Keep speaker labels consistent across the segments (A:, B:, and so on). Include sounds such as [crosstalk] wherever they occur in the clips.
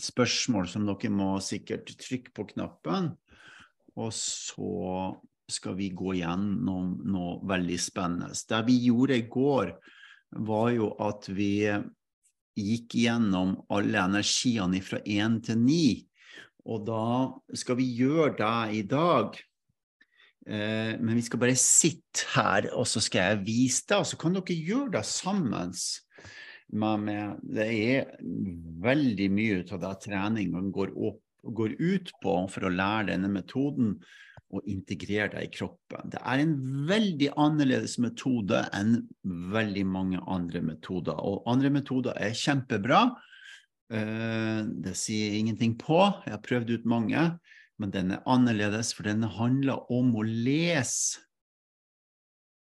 A: spørsmål som dere må sikkert trykke på knappen, og så skal vi gå gjennom noe veldig spennende. Det vi gjorde i går, var jo at vi gikk gjennom alle energiene fra én til ni. Og da skal vi gjøre det i dag. Eh, men vi skal bare sitte her, og så skal jeg vise det. Og så kan dere gjøre det sammen med Det er veldig mye av det treningen går, opp, går ut på for å lære denne metoden og integrere det i kroppen. Det er en veldig annerledes metode enn veldig mange andre metoder. Og andre metoder er kjempebra. Eh, det sier ingenting på. Jeg har prøvd ut mange, men den er annerledes, for den handler om å lese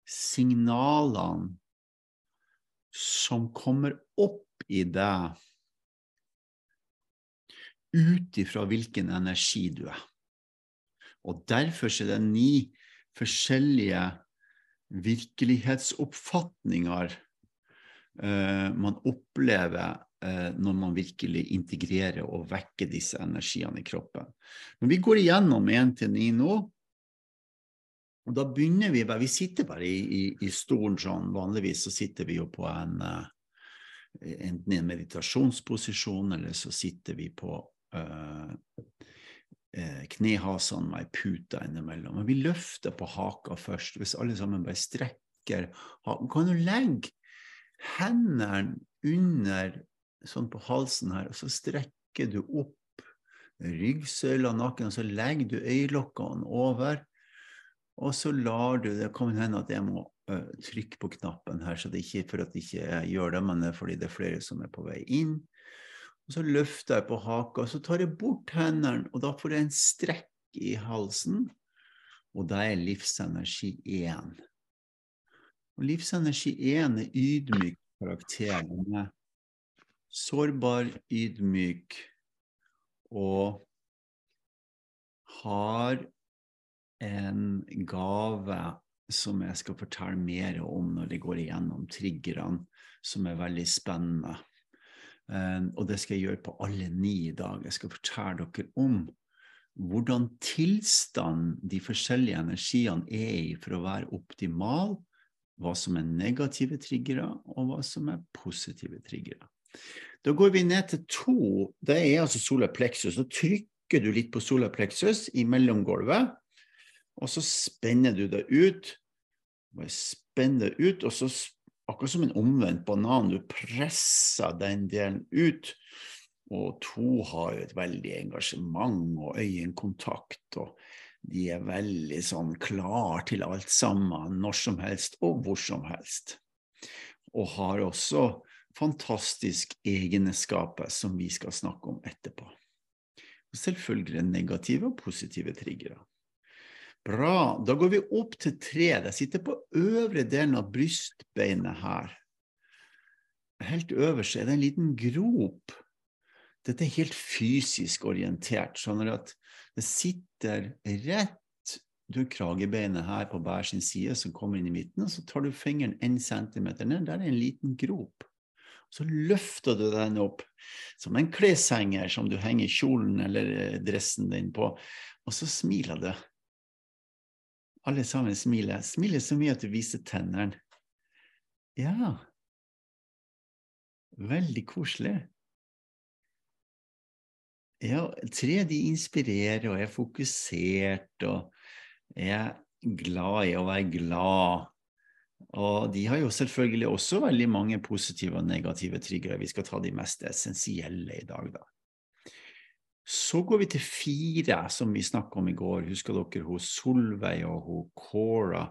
A: signalene som kommer opp i deg ut ifra hvilken energi du er. Og derfor er det ni forskjellige virkelighetsoppfatninger uh, man opplever uh, når man virkelig integrerer og vekker disse energiene i kroppen. Når vi går igjennom én til ni nå, og da begynner vi bare Vi sitter bare i, i, i stolen sånn. Vanligvis så sitter vi jo på en uh, enten i en meditasjonsposisjon, eller så sitter vi på eh, knehasene med ei pute innimellom. Men vi løfter på haka først. Hvis alle sammen bare strekker haken, kan du legge hendene under sånn på halsen her, og så strekker du opp ryggsøyla, nakken, og så legger du øyelokkene over. Og så lar du Det kan hende at jeg må trykke på knappen her, så det er ikke for at jeg ikke gjør det, men det er fordi det er flere som er på vei inn. Og så løfter jeg på haka, så tar jeg bort hendene, og da får jeg en strekk i halsen. Og da er livsenergi én. Og livsenergi én er ydmyk karakter. Er sårbar, ydmyk og har en gave som jeg skal fortelle mer om når det går igjennom triggerne, som er veldig spennende. Um, og det skal jeg gjøre på alle ni i dag. Jeg skal fortelle dere om hvordan tilstand de forskjellige energiene er i for å være optimal, hva som er negative triggere, og hva som er positive triggere. Da går vi ned til to. Det er altså solar plexus. Så trykker du litt på solar plexus i mellomgulvet, og så spenner du det ut. Bare spenn det ut, og så akkurat som en omvendt banan. Du presser den delen ut. Og to har jo et veldig engasjement og øyekontakt. og De er veldig sånn klar til alt sammen, når som helst og hvor som helst. Og har også fantastiske egenskaper som vi skal snakke om etterpå. Og selvfølgelig negative og positive triggere. Bra. Da går vi opp til tre. Det sitter på øvre delen av brystbeinet her. Helt øverst er det en liten grop. Dette er helt fysisk orientert, sånn at det sitter rett Du har kragebeinet her på hver sin side som kommer inn i midten, og så tar du fingeren en centimeter ned. Der er en liten grop. Så løfter du den opp som en kleshenger som du henger kjolen eller dressen din på, og så smiler du alle sammen smiler. Smiler så mye at du viser tennene. Ja Veldig koselig. Ja, tre de inspirerer og er fokusert og er glad i å være glad. Og de har jo selvfølgelig også veldig mange positive og negative triggere. Vi skal ta de mest essensielle i dag, da. Så går vi til fire, som vi snakka om i går. Husker dere hun Solveig og hun Cora?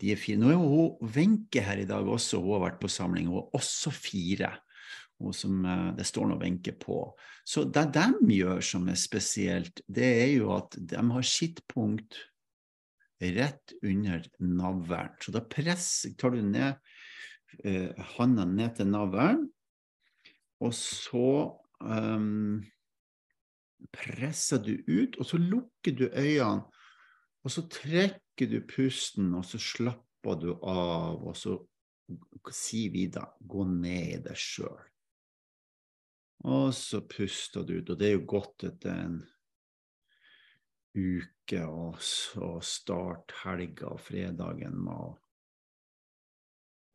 A: De er fire. Nå er hun Wenche her i dag også, hun har vært på samling. Hun er også fire. Som, eh, det står nå Wenche på. Så det de gjør som er spesielt, det er jo at de har sittpunkt rett under navlen. Så da presser, tar du ned eh, handa ned til navlen, og så um, presser du ut, og så lukker du øynene. Og så trekker du pusten, og så slapper du av, og så sier vi da gå ned i deg sjøl. Og så puster du ut. Og det er jo godt etter en uke, og så start helga og fredagen med å,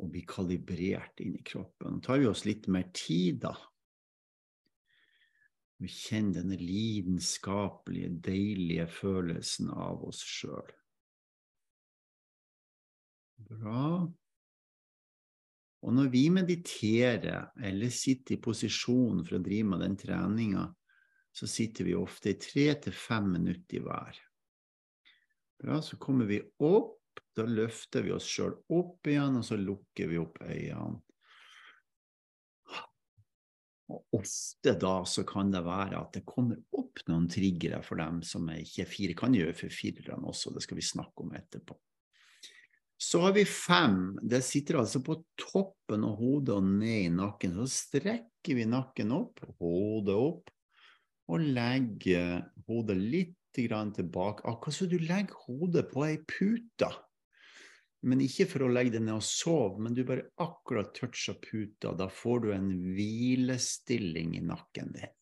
A: bli kalibrert inn i kroppen. Tar vi oss litt mer tid, da. Vi kjenner denne lidenskapelige, deilige følelsen av oss sjøl. Bra. Og når vi mediterer eller sitter i posisjon for å drive med den treninga, så sitter vi ofte i tre til fem minutter i hver. Bra, så kommer vi opp, da løfter vi oss sjøl opp igjen, og så lukker vi opp øynene. Og ofte da så kan det være at det kommer opp noen triggere for dem som er ikke er fire. Kan gjøre for firerne også, det skal vi snakke om etterpå. Så har vi fem. Det sitter altså på toppen av hodet og ned i nakken. Så strekker vi nakken opp, hodet opp, og legger hodet litt tilbake. Akkurat som du legger hodet på ei pute men ikke for å legge deg ned og sove, men du bare akkurat toucher puta. Da får du en hvilestilling i nakken din.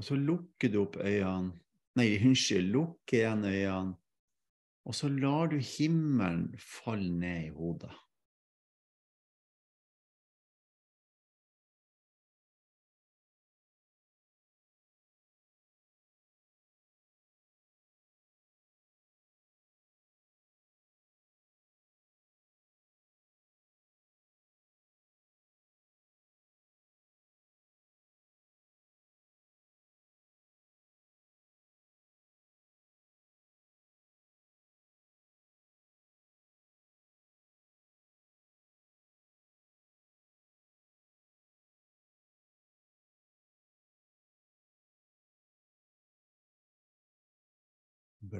A: Og så lukker du opp øynene Nei, unnskyld, lukker igjen øynene. Og så lar du himmelen falle ned i hodet.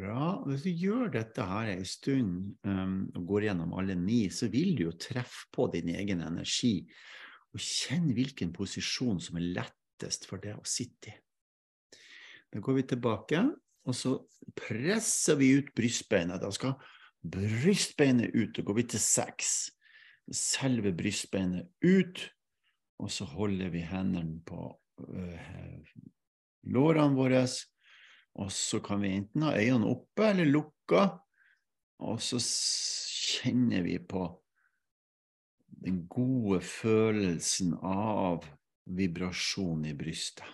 A: Bra. Hvis du gjør dette her en stund um, og går gjennom alle ni, så vil du jo treffe på din egen energi og kjenn hvilken posisjon som er lettest for deg å sitte i. Da går vi tilbake, og så presser vi ut brystbeinet. Da skal brystbeinet ut. Da går vi til seks. Selve brystbeinet ut, og så holder vi hendene på øh, lårene våre og så kan vi enten ha øynene oppe eller lukka, og så kjenner vi på den gode følelsen av vibrasjon i brystet.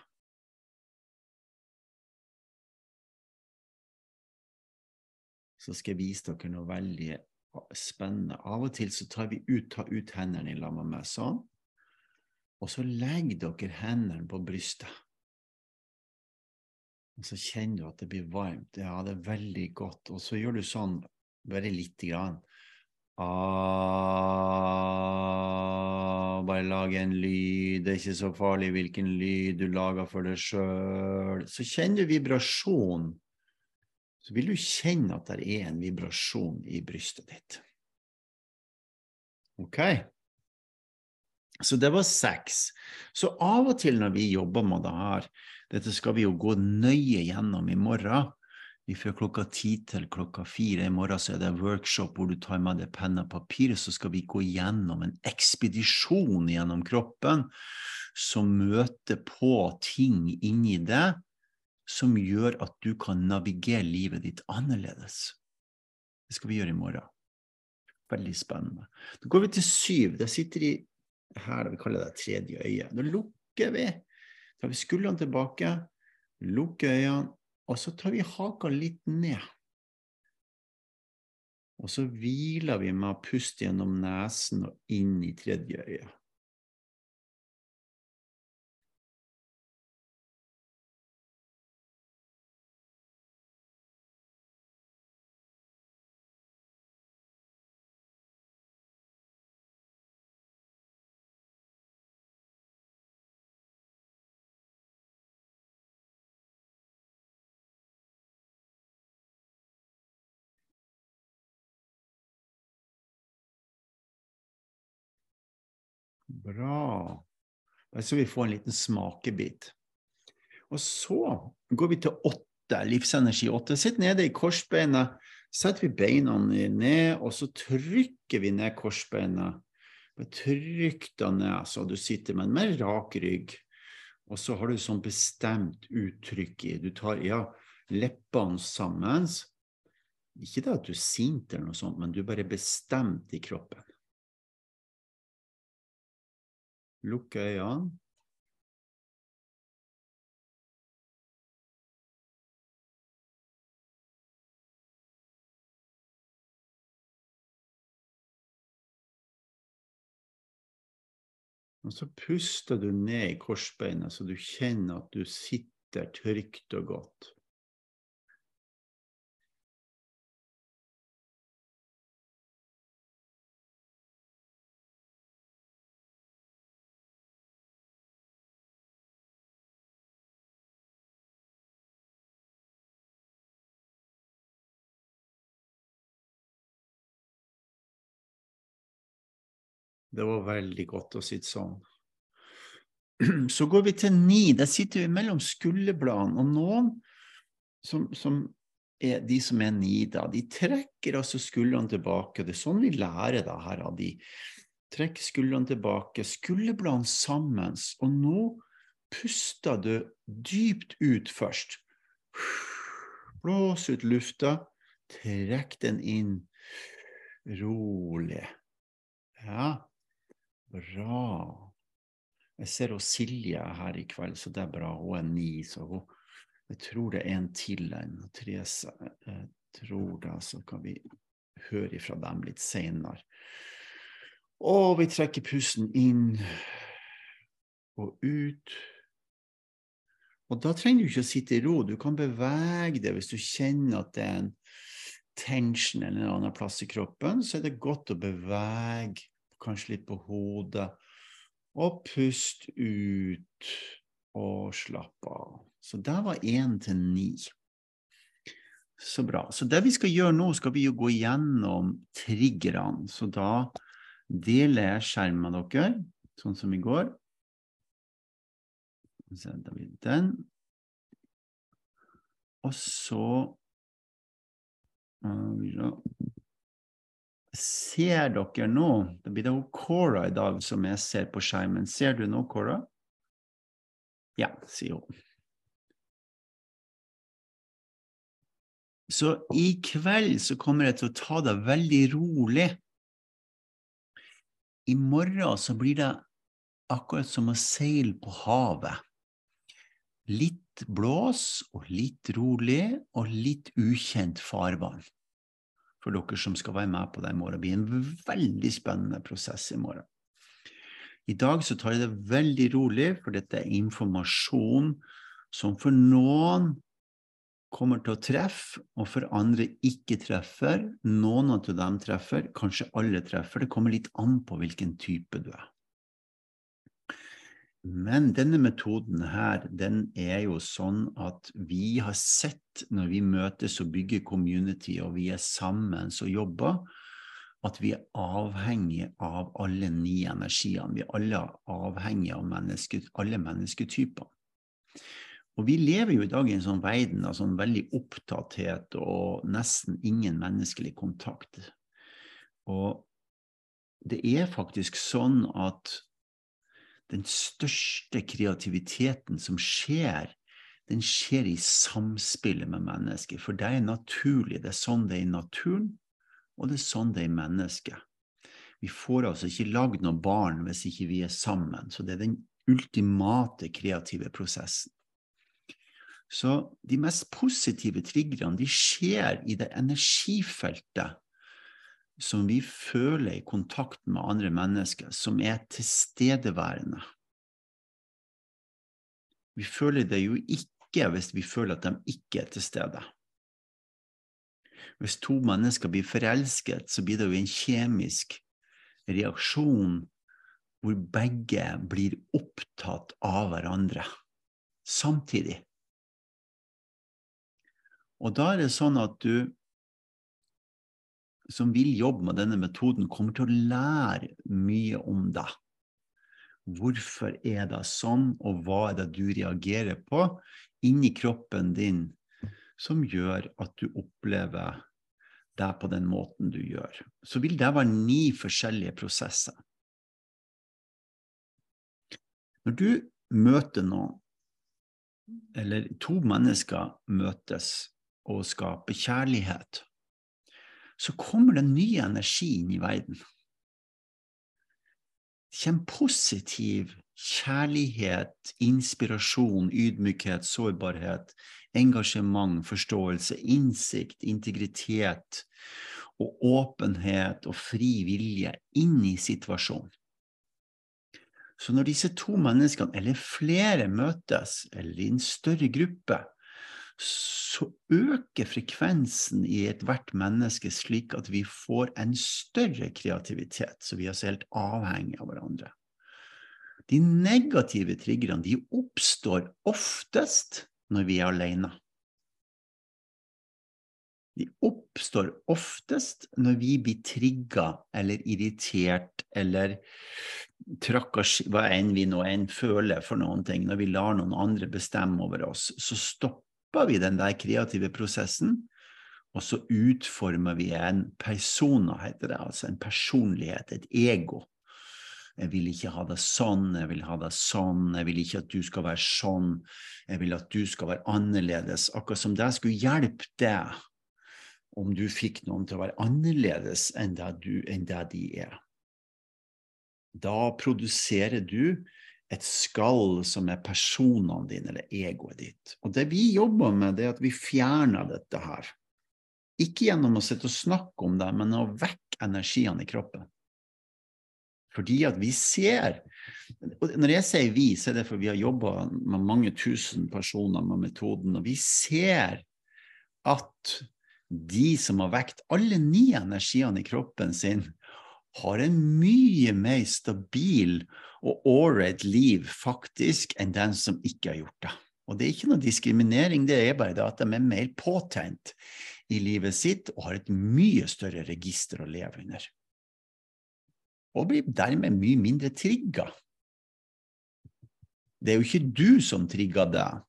A: Så skal jeg vise dere noe veldig spennende. Av og til så tar vi ut, tar ut hendene i lag med meg sånn, og så legger dere hendene på brystet. Og så kjenner du at det blir varmt. Ja, det er veldig godt. Og så gjør du sånn bare lite grann. Ah, bare lag en lyd. Det er ikke så farlig hvilken lyd du lager for deg sjøl. Så kjenner du vibrasjon. Så vil du kjenne at det er en vibrasjon i brystet ditt. Ok? Så det var seks. Så av og til når vi jobber med det her, dette skal vi jo gå nøye gjennom i morgen. Fra klokka ti til klokka fire i morgen så er det workshop hvor du tar med deg penn og papir. Så skal vi gå gjennom en ekspedisjon gjennom kroppen som møter på ting inni deg som gjør at du kan navigere livet ditt annerledes. Det skal vi gjøre i morgen. Veldig spennende. Da går vi til syv. Det sitter i her, vi kaller det tredje øye. Da lukker vi tar vi skuldrene tilbake, lukker øynene, og så tar vi haka litt ned. Og så hviler vi med å puste gjennom nesen og inn i tredje øye. Bra. Skal vi få en liten smakebit. Og så går vi til åtte, livsenergi åtte. Sitt nede i korsbeinet. Setter vi beina ned, og så trykker vi ned korsbeinet. Trykk deg ned så du sitter med en mer rak rygg. Og så har du sånn bestemt uttrykk i Du tar ja, leppene sammen. Ikke det at du er sint, eller noe sånt, men du er bare bestemt i kroppen. Lukk øynene. Og så puster du ned i korsbeinet, så du kjenner at du sitter trygt og godt. Det var veldig godt å sitte sånn. [clears throat] Så går vi til ni. Der sitter vi mellom skulderbladene. Og noen som, som er de som er ni, da, de trekker altså skuldrene tilbake. Det er sånn vi lærer det her av de. Trekk skuldrene tilbake, skulderbladene sammen. Og nå puster du dypt ut først. Blås ut lufta. Trekk den inn rolig. Ja, Bra. Jeg ser også Silje her i kveld, så det er bra. Hun er ni, så hun Jeg tror det er en til en. Therese, jeg tror det, så kan vi høre ifra dem litt seinere. Og vi trekker pusten inn og ut. Og da trenger du ikke å sitte i ro, du kan bevege deg hvis du kjenner at det er en tension eller en annen plass i kroppen, så er det godt å bevege kanskje litt på hodet. Og pust ut og slapp av. Så der var én til ni. Så bra. Så det vi skal gjøre nå, skal vi jo gå gjennom triggerne. Så da deler jeg skjermen dere, sånn som i går. Så da blir den. Og så Ser dere nå Det blir det Cora i dag som jeg ser på skjermen. Ser du nå, Cora? Ja, sier hun. Så i kveld så kommer jeg til å ta det veldig rolig. I morgen så blir det akkurat som å seile på havet. Litt blås og litt rolig og litt ukjent farvann for dere som skal være med på det i morgen. Det blir en veldig spennende prosess i morgen. I dag så tar jeg det veldig rolig, for dette er informasjon som for noen kommer til å treffe, og for andre ikke treffer. Noen av dem treffer, kanskje alle treffer. Det kommer litt an på hvilken type du er. Men denne metoden her, den er jo sånn at vi har sett når vi møtes og bygger community, og vi er sammen og jobber, at vi er avhengig av alle ni energiene. Vi er alle avhengige av menneske, alle mennesketyper. Og vi lever jo i dag i en sånn verden av sånn veldig opptatthet og nesten ingen menneskelig kontakt. Og det er faktisk sånn at den største kreativiteten som skjer, den skjer i samspillet med mennesket. For det er naturlig. Det er sånn det er i naturen, og det er sånn det er i mennesket. Vi får altså ikke lagd noen barn hvis ikke vi er sammen. Så det er den ultimate kreative prosessen. Så de mest positive triggerne de skjer i det energifeltet som vi føler i kontakt med andre mennesker, som er tilstedeværende. Vi føler det jo ikke hvis vi føler at de ikke er til stede. Hvis to mennesker blir forelsket, så blir det jo en kjemisk reaksjon hvor begge blir opptatt av hverandre samtidig. Og da er det sånn at du som vil jobbe med denne metoden, kommer til å lære mye om deg. Hvorfor er det sånn, og hva er det du reagerer på inni kroppen din som gjør at du opplever det på den måten du gjør? Så vil det være ni forskjellige prosesser. Når du møter noen, eller to mennesker møtes og skaper kjærlighet, så kommer det ny energi inn i verden. Det kommer positiv kjærlighet, inspirasjon, ydmykhet, sårbarhet, engasjement, forståelse, innsikt, integritet og åpenhet og fri vilje inn i situasjonen. Så når disse to menneskene, eller flere, møtes, eller i en større gruppe, så øker frekvensen i ethvert menneske slik at vi får en større kreativitet, så vi er så helt avhengige av hverandre. De negative triggerne de oppstår oftest når vi er alene. De oppstår oftest når vi blir trigga eller irritert eller hva enn vi nå enn føler for noen ting, når vi lar noen andre bestemme over oss, så stopper vi den der kreative prosessen, og så utformer vi en persona, heter det, altså en personlighet, et ego. Jeg vil ikke ha det sånn, jeg vil ha det sånn, jeg vil ikke at du skal være sånn, jeg vil at du skal være annerledes. Akkurat som det skulle hjelpe deg om du fikk noen til å være annerledes enn det, du, enn det de er. Da produserer du et skall som er personene dine, eller egoet ditt. Og det vi jobber med, det er at vi fjerner dette her. Ikke gjennom å sitte og snakke om det, men å vekke energiene i kroppen. Fordi at vi ser og Når jeg sier vi, så er det fordi vi har jobba med mange tusen personer med metoden, og vi ser at de som har vekt alle ni energiene i kroppen sin, har en mye mer stabil og et liv faktisk enn den som ikke har gjort det. Og det er ikke noe diskriminering, det er bare det at de er mer påtent i livet sitt og har et mye større register å leve under. Og blir dermed mye mindre trigga. Det er jo ikke du som trigger deg,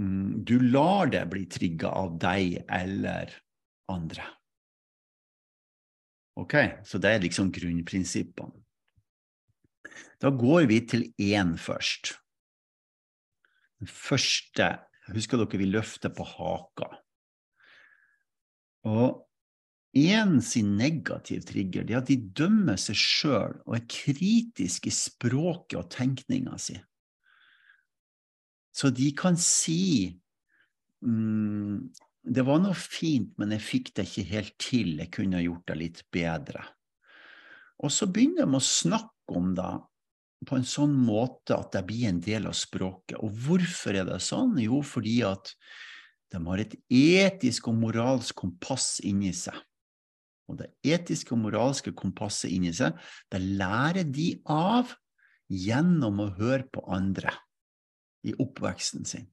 A: Mm, du lar det bli trigga av deg eller andre. Ok, så det er liksom grunnprinsippene. Da går vi til én først. Den første Husker dere vi løfter på haka? Og én sin negativ trigger det er at de dømmer seg sjøl og er kritiske i språket og tenkninga si. Så de kan si mm, det var noe fint, men jeg fikk det ikke helt til, jeg kunne ha gjort det litt bedre. Og så begynner de å snakke om det på en sånn måte at det blir en del av språket. Og hvorfor er det sånn? Jo, fordi at de har et etisk og moralsk kompass inni seg. Og det etiske og moralske kompasset inni seg, det lærer de av gjennom å høre på andre i oppveksten sin.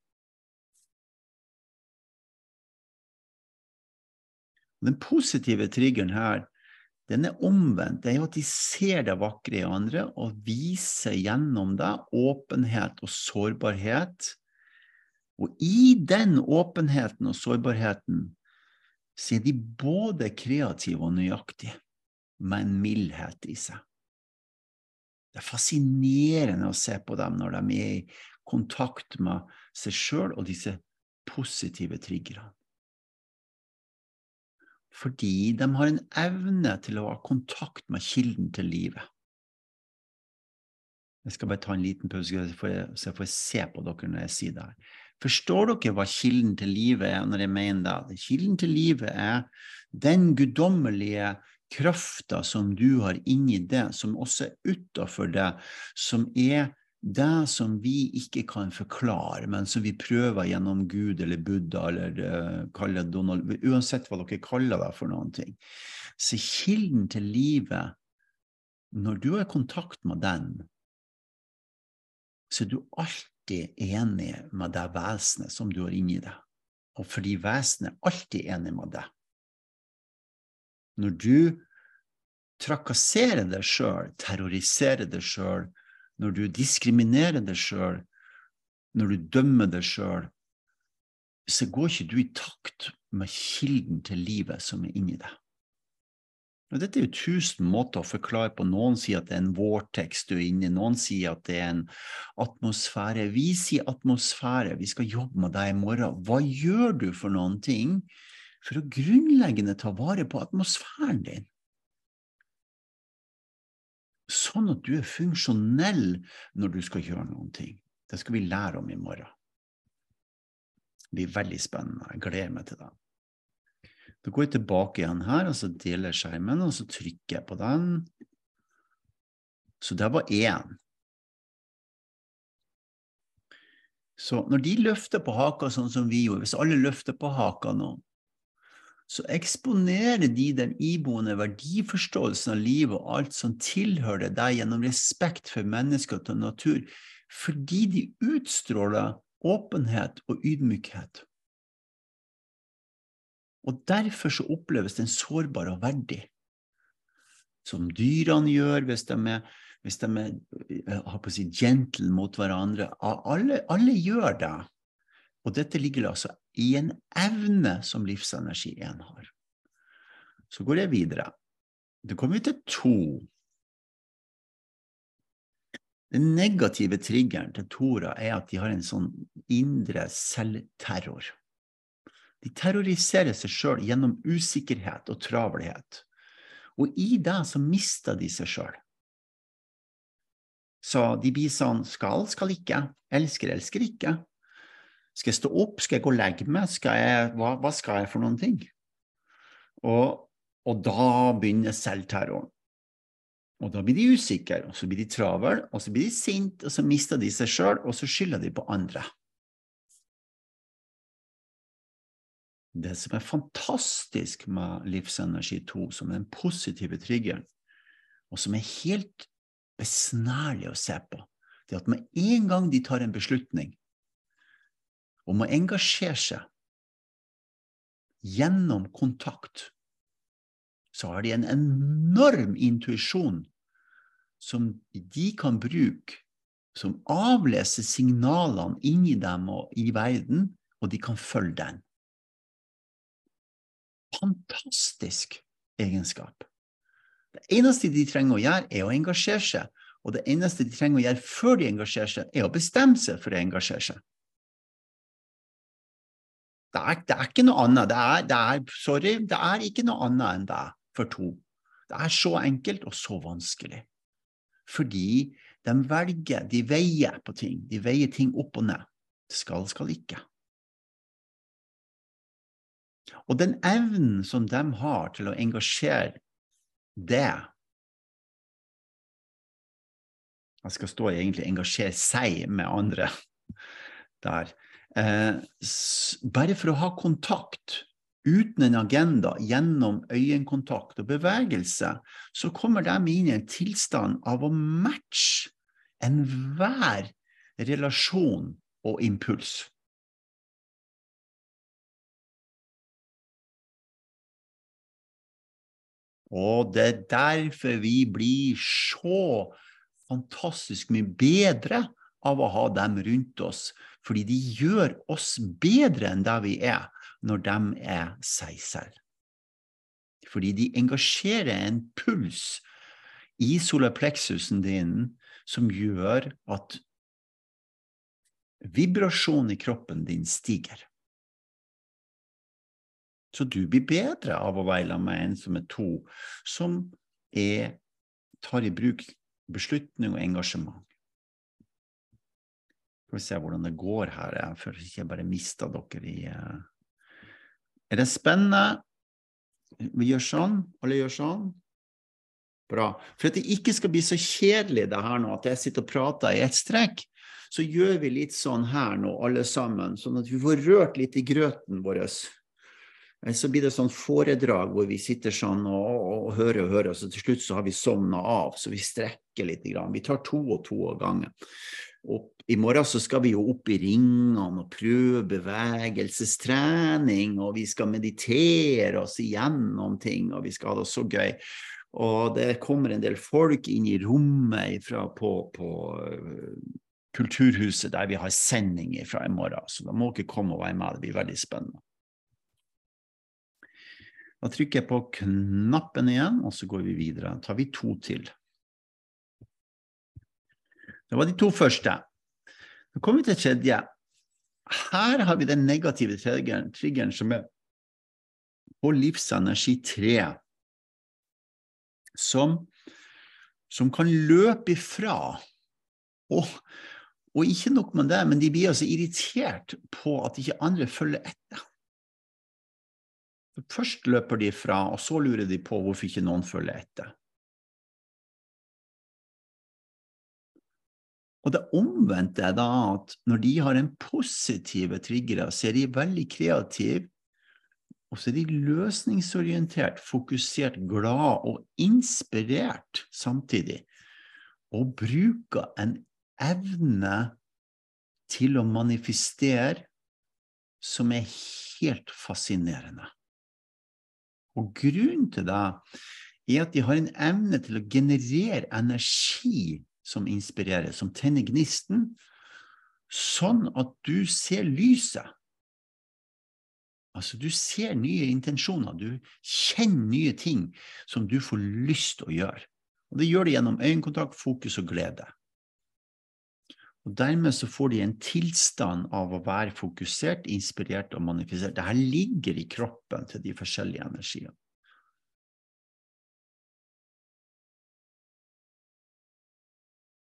A: Den positive triggeren her, den er omvendt. Det er jo at de ser det vakre i andre og viser gjennom det åpenhet og sårbarhet. Og i den åpenheten og sårbarheten så er de både kreative og nøyaktige, med en mildhet i seg. Det er fascinerende å se på dem når de er i kontakt med seg sjøl og disse positive triggerne. Fordi de har en evne til å ha kontakt med kilden til livet. Jeg skal bare ta en liten pause, så jeg får se på dere når jeg sier det her. Forstår dere hva kilden til livet er når jeg mener det? Kilden til livet er den guddommelige krafta som du har inni det, som også er utafor det, som er det som vi ikke kan forklare, men som vi prøver gjennom Gud eller Buddha eller uh, Donald Uansett hva dere kaller det for noen ting. Så kilden til livet, når du har kontakt med den, så er du alltid enig med det vesenet som du har inni deg. Og fordi vesenet er alltid enig med deg. Når du trakasserer deg sjøl, terroriserer deg sjøl, når du diskriminerer deg sjøl, når du dømmer deg sjøl, så går ikke du i takt med kilden til livet som er inni deg. Og dette er jo tusen måter å forklare på. Noen sier at det er en vortex du er inne i, noen sier at det er en atmosfære. Vi sier atmosfære, vi skal jobbe med deg i morgen. Hva gjør du for noen ting for å grunnleggende ta vare på atmosfæren din? Sånn at du er funksjonell når du skal gjøre noen ting. Det skal vi lære om i morgen. Det blir veldig spennende. Jeg gleder meg til det. Da går jeg tilbake igjen her, og så deler skjermen, og så trykker jeg på den. Så det var én. Så når de løfter på haka sånn som vi gjorde, hvis alle løfter på haka nå, så eksponerer de den iboende verdiforståelsen av livet og alt som tilhører deg gjennom respekt for mennesker og natur, fordi de utstråler åpenhet og ydmykhet. Og derfor så oppleves den sårbar og verdig. Som dyrene gjør hvis de er, hvis de er eh, har på å si, gentle mot hverandre. Alle, alle gjør det. Og dette ligger altså i en evne som livsenergi én har. Så går jeg videre. Da kommer vi til to. Den negative triggeren til Tora er at de har en sånn indre selvterror. De terroriserer seg sjøl gjennom usikkerhet og travelhet. Og i det så mister de seg sjøl. Så de blir sånn skal, skal ikke, elsker, elsker ikke. Skal jeg stå opp, skal jeg gå og legge meg, skal jeg, hva, hva, skal jeg for noen ting? Og, og da begynner selvterroren. Og da blir de usikre, og så blir de travle, og så blir de sinte, og så mister de seg sjøl, og så skylder de på andre. det som er fantastisk med Livsenergi 2, som er den positive triggeren, og som er helt besnærlig å se på, det er at med en gang de tar en beslutning om å engasjere seg gjennom kontakt, så har de en enorm intuisjon som de kan bruke, som avleser signalene inni dem og i verden, og de kan følge den fantastisk egenskap. Det eneste de trenger å gjøre, er å engasjere seg. Og det eneste de trenger å gjøre før de engasjerer seg, er å bestemme seg for å engasjere seg. Det er, det er ikke noe annet. Det er, det er, sorry, det er ikke noe annet enn det for to. Det er så enkelt og så vanskelig. Fordi de velger, de veier på ting. De veier ting opp og ned. Skal, skal ikke. Og den evnen som de har til å engasjere det Jeg skal stå egentlig 'engasjere seg med andre' der. Eh, bare for å ha kontakt uten en agenda, gjennom øyekontakt og bevegelse, så kommer de inn i en tilstand av å matche enhver relasjon og impuls. Og det er derfor vi blir så fantastisk mye bedre av å ha dem rundt oss. Fordi de gjør oss bedre enn det vi er, når de er seg selv. Fordi de engasjerer en puls i solapleksusen din som gjør at vibrasjonen i kroppen din stiger. Så du blir bedre av å være sammen med en som er to, som er, tar i bruk beslutning og engasjement. Skal vi se hvordan det går her, Jeg jeg ikke bare mista dere i uh... Er det spennende? Vi gjør sånn, alle gjør sånn. Bra. For at det ikke skal bli så kjedelig det her nå, at jeg sitter og prater i ett strekk, så gjør vi litt sånn her nå, alle sammen, sånn at vi får rørt litt i grøten vår. Eh, så blir det sånn foredrag hvor vi sitter sånn og, og, og hører og hører, og så til slutt så har vi sovna av, så vi strekker litt. Vi tar to og to av gangen. Og I morgen så skal vi jo opp i ringene og prøve bevegelsestrening, og vi skal meditere oss igjennom ting, og vi skal ha det så gøy. Og det kommer en del folk inn i rommet på, på uh, Kulturhuset der vi har sending fra i morgen, så da må dere komme og være med, det blir veldig spennende. Da trykker jeg på knappen igjen, og så går vi videre. Da tar vi to til. Det var de to første. Så kommer vi til tredje. Her har vi den negative triggeren, triggeren som er på livsenergi 3, som, som kan løpe ifra. Og, og, ikke nok med det, men de blir altså irritert på at ikke andre følger etter. Først løper de ifra, og så lurer de på hvorfor ikke noen følger etter. Og det omvendte er da at når de har en positive triggere, så er de veldig kreative, og så er de løsningsorientert, fokusert, glad og inspirert samtidig, og bruker en evne til å manifestere som er helt fascinerende. Og grunnen til det er at de har en evne til å generere energi som inspirerer, som tenner gnisten, sånn at du ser lyset. Altså, du ser nye intensjoner, du kjenner nye ting som du får lyst til å gjøre. Og det gjør du gjennom øyekontakt, fokus og glede. Og Dermed så får de en tilstand av å være fokusert, inspirert og manifisert. Dette ligger i kroppen til de forskjellige energiene.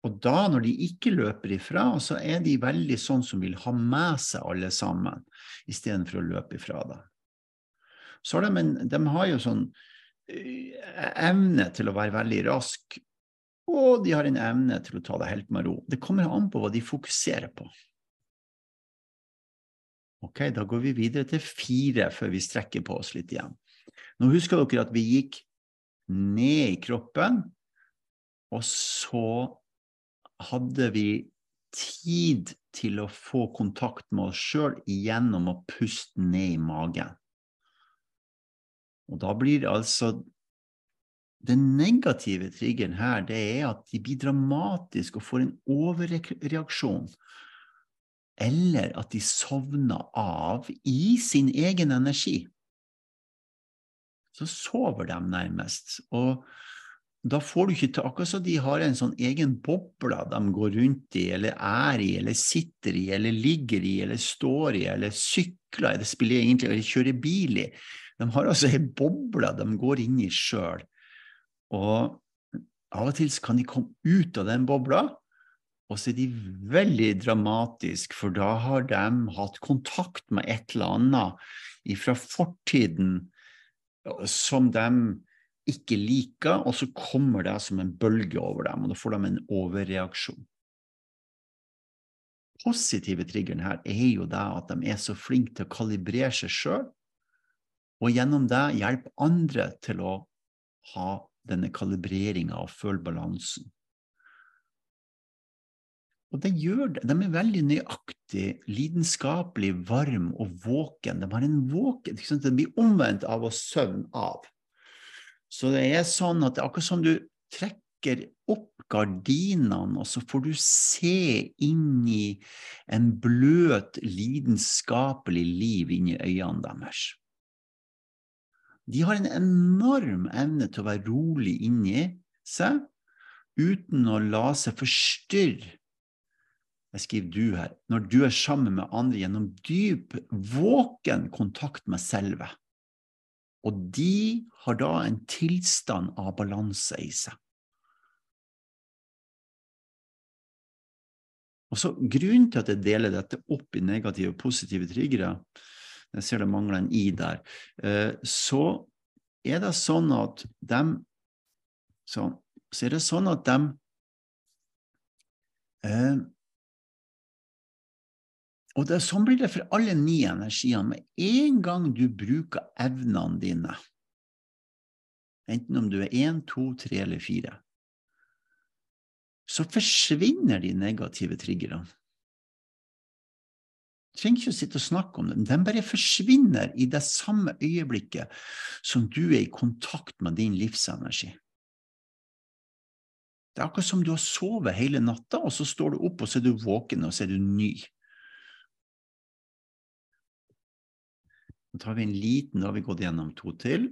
A: Og da, når de ikke løper ifra, så er de veldig sånn som vil ha med seg alle sammen, istedenfor å løpe ifra det. Så har de, en, de har jo sånn eh, evne til å være veldig rask, og de har en evne til å ta det helt med ro. Det kommer an på hva de fokuserer på. Ok, da går vi videre til fire før vi strekker på oss litt igjen. Nå husker dere at vi gikk ned i kroppen, og så hadde vi tid til å få kontakt med oss sjøl gjennom å puste ned i magen. Og da blir det altså Den negative triggeren her, det er at de blir dramatiske og får en overreaksjon. Eller at de sovner av i sin egen energi. Så sover de nærmest. Og da får du ikke til Akkurat som de har en sånn egen boble de går rundt i, eller er i, eller sitter i, eller ligger i, eller står i, eller sykler i, eller spiller egentlig, eller kjører bil i. De har altså en boble de går inn i sjøl. Og av og til kan de komme ut av den bobla, og så er de veldig dramatiske, for da har de hatt kontakt med et eller annet fra fortiden som de ikke liker, og så kommer det som en bølge over dem, og da får de en overreaksjon. Positive triggeren her er jo det at de er så flinke til å kalibrere seg sjøl, og gjennom det hjelpe andre til å ha denne kalibreringa og føle balansen. Og det gjør det. De er veldig nøyaktig, lidenskapelig, varm og våken. De har en våken, De blir omvendt av å søvne av. Så det er sånn at det er akkurat som du trekker opp gardinene, og så får du se inn i en bløt, lidenskapelig liv inni øynene deres. De har en enorm evne til å være rolig inni seg, uten å la seg forstyrre. Jeg skriver du her. Når du er sammen med andre gjennom dyp, våken kontakt med selve. Og de har da en tilstand av balanse i seg. Og så Grunnen til at jeg deler dette opp i negative og positive triggere, jeg ser det mangler en i der, eh, så er det sånn at de så, så er det sånn at de eh, og det, sånn blir det for alle ni energiene. Med en gang du bruker evnene dine, enten om du er én, to, tre eller fire, så forsvinner de negative triggerne. Du trenger ikke å sitte og snakke om dem, de bare forsvinner i det samme øyeblikket som du er i kontakt med din livsenergi. Det er akkurat som du har sovet hele natta, og så står du opp, og så er du våken, og så er du ny. Så tar vi en liten, da har vi gått gjennom to til.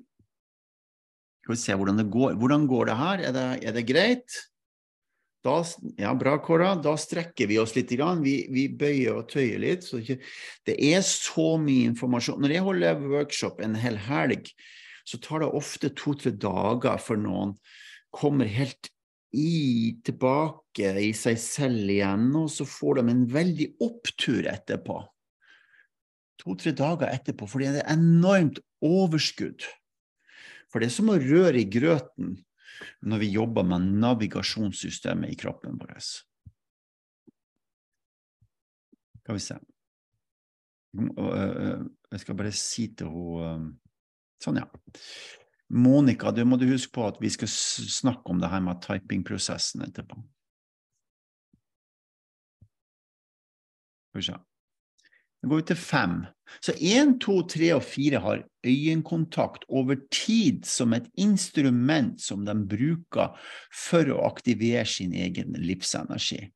A: Skal vi se hvordan det går. Hvordan går det her? Er det, er det greit? Da, ja, bra, Kåra. Da strekker vi oss litt. Vi, vi bøyer og tøyer litt. Ikke, det er så mye informasjon. Når jeg holder workshop en hel helg, så tar det ofte to-tre dager før noen kommer helt i, tilbake i seg selv igjen, og så får de en veldig opptur etterpå. To-tre dager etterpå, fordi det er enormt overskudd. For det er som å røre i grøten når vi jobber med navigasjonssystemet i kroppen vår. Skal vi se Jeg skal bare si til henne Sånn, ja. Monica, du må du huske på at vi skal snakke om det her med typingprosessen etterpå. Skal vi se. Går vi til fem. Så én, to, tre og fire har øyekontakt over tid som et instrument som de bruker for å aktivere sin egen livsenergi.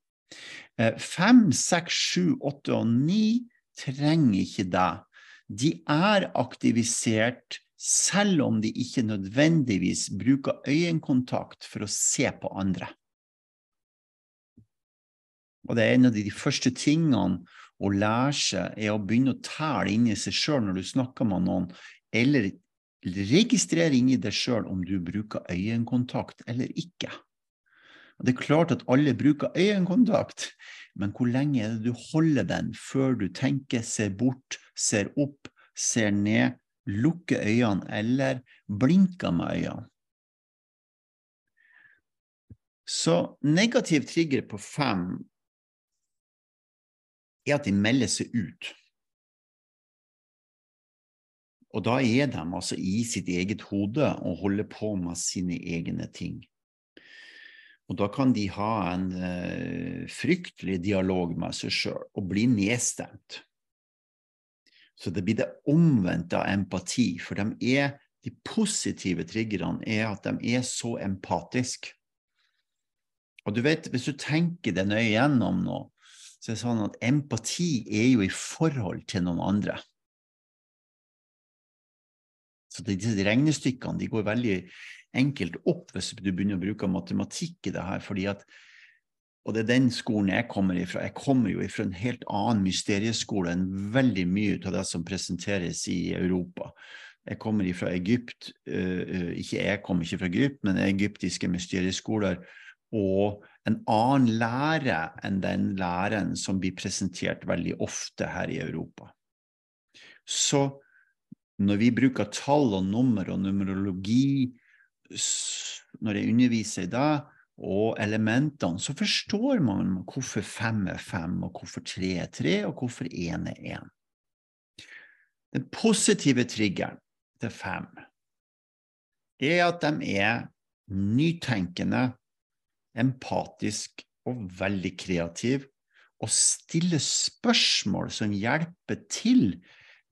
A: Eh, fem, seks, sju, åtte og ni trenger ikke det. De er aktivisert selv om de ikke nødvendigvis bruker øyekontakt for å se på andre. Og det er en av de første tingene å lære seg, er å begynne å telle inni seg sjøl når du snakker med noen, eller registrere inni deg sjøl om du bruker øyekontakt eller ikke. Det er klart at alle bruker øyekontakt, men hvor lenge er det du holder den før du tenker, ser bort, ser opp, ser ned, lukker øynene eller blinker med øynene? Så negativ trigger på fem er at de melder seg ut. Og da er de altså i sitt eget hode og holder på med sine egne ting. Og da kan de ha en uh, fryktelig dialog med seg sjøl og bli nedstemt. Så det blir det omvendte av empati, for de, er, de positive triggerne er at de er så empatiske. Og du vet, hvis du tenker det nøye gjennom nå, så er det sånn at empati er jo i forhold til noen andre. Så disse regnestykkene de går veldig enkelt opp hvis du begynner å bruke matematikk i det her. fordi at, Og det er den skolen jeg kommer ifra. Jeg kommer jo ifra en helt annen mysterieskole enn veldig mye av det som presenteres i Europa. Jeg kommer ifra Egypt. Uh, ikke jeg kommer ikke fra Egypt, men egyptiske mysterieskoler. Og en annen lære enn den læren som blir presentert veldig ofte her i Europa. Så når vi bruker tall og nummer og numerologi når jeg underviser i det, og elementene, så forstår man hvorfor fem er fem, og hvorfor tre er tre, og hvorfor én er én. Den positive triggeren til fem er at de er nytenkende, empatisk og veldig kreativ, og stiller spørsmål som hjelper til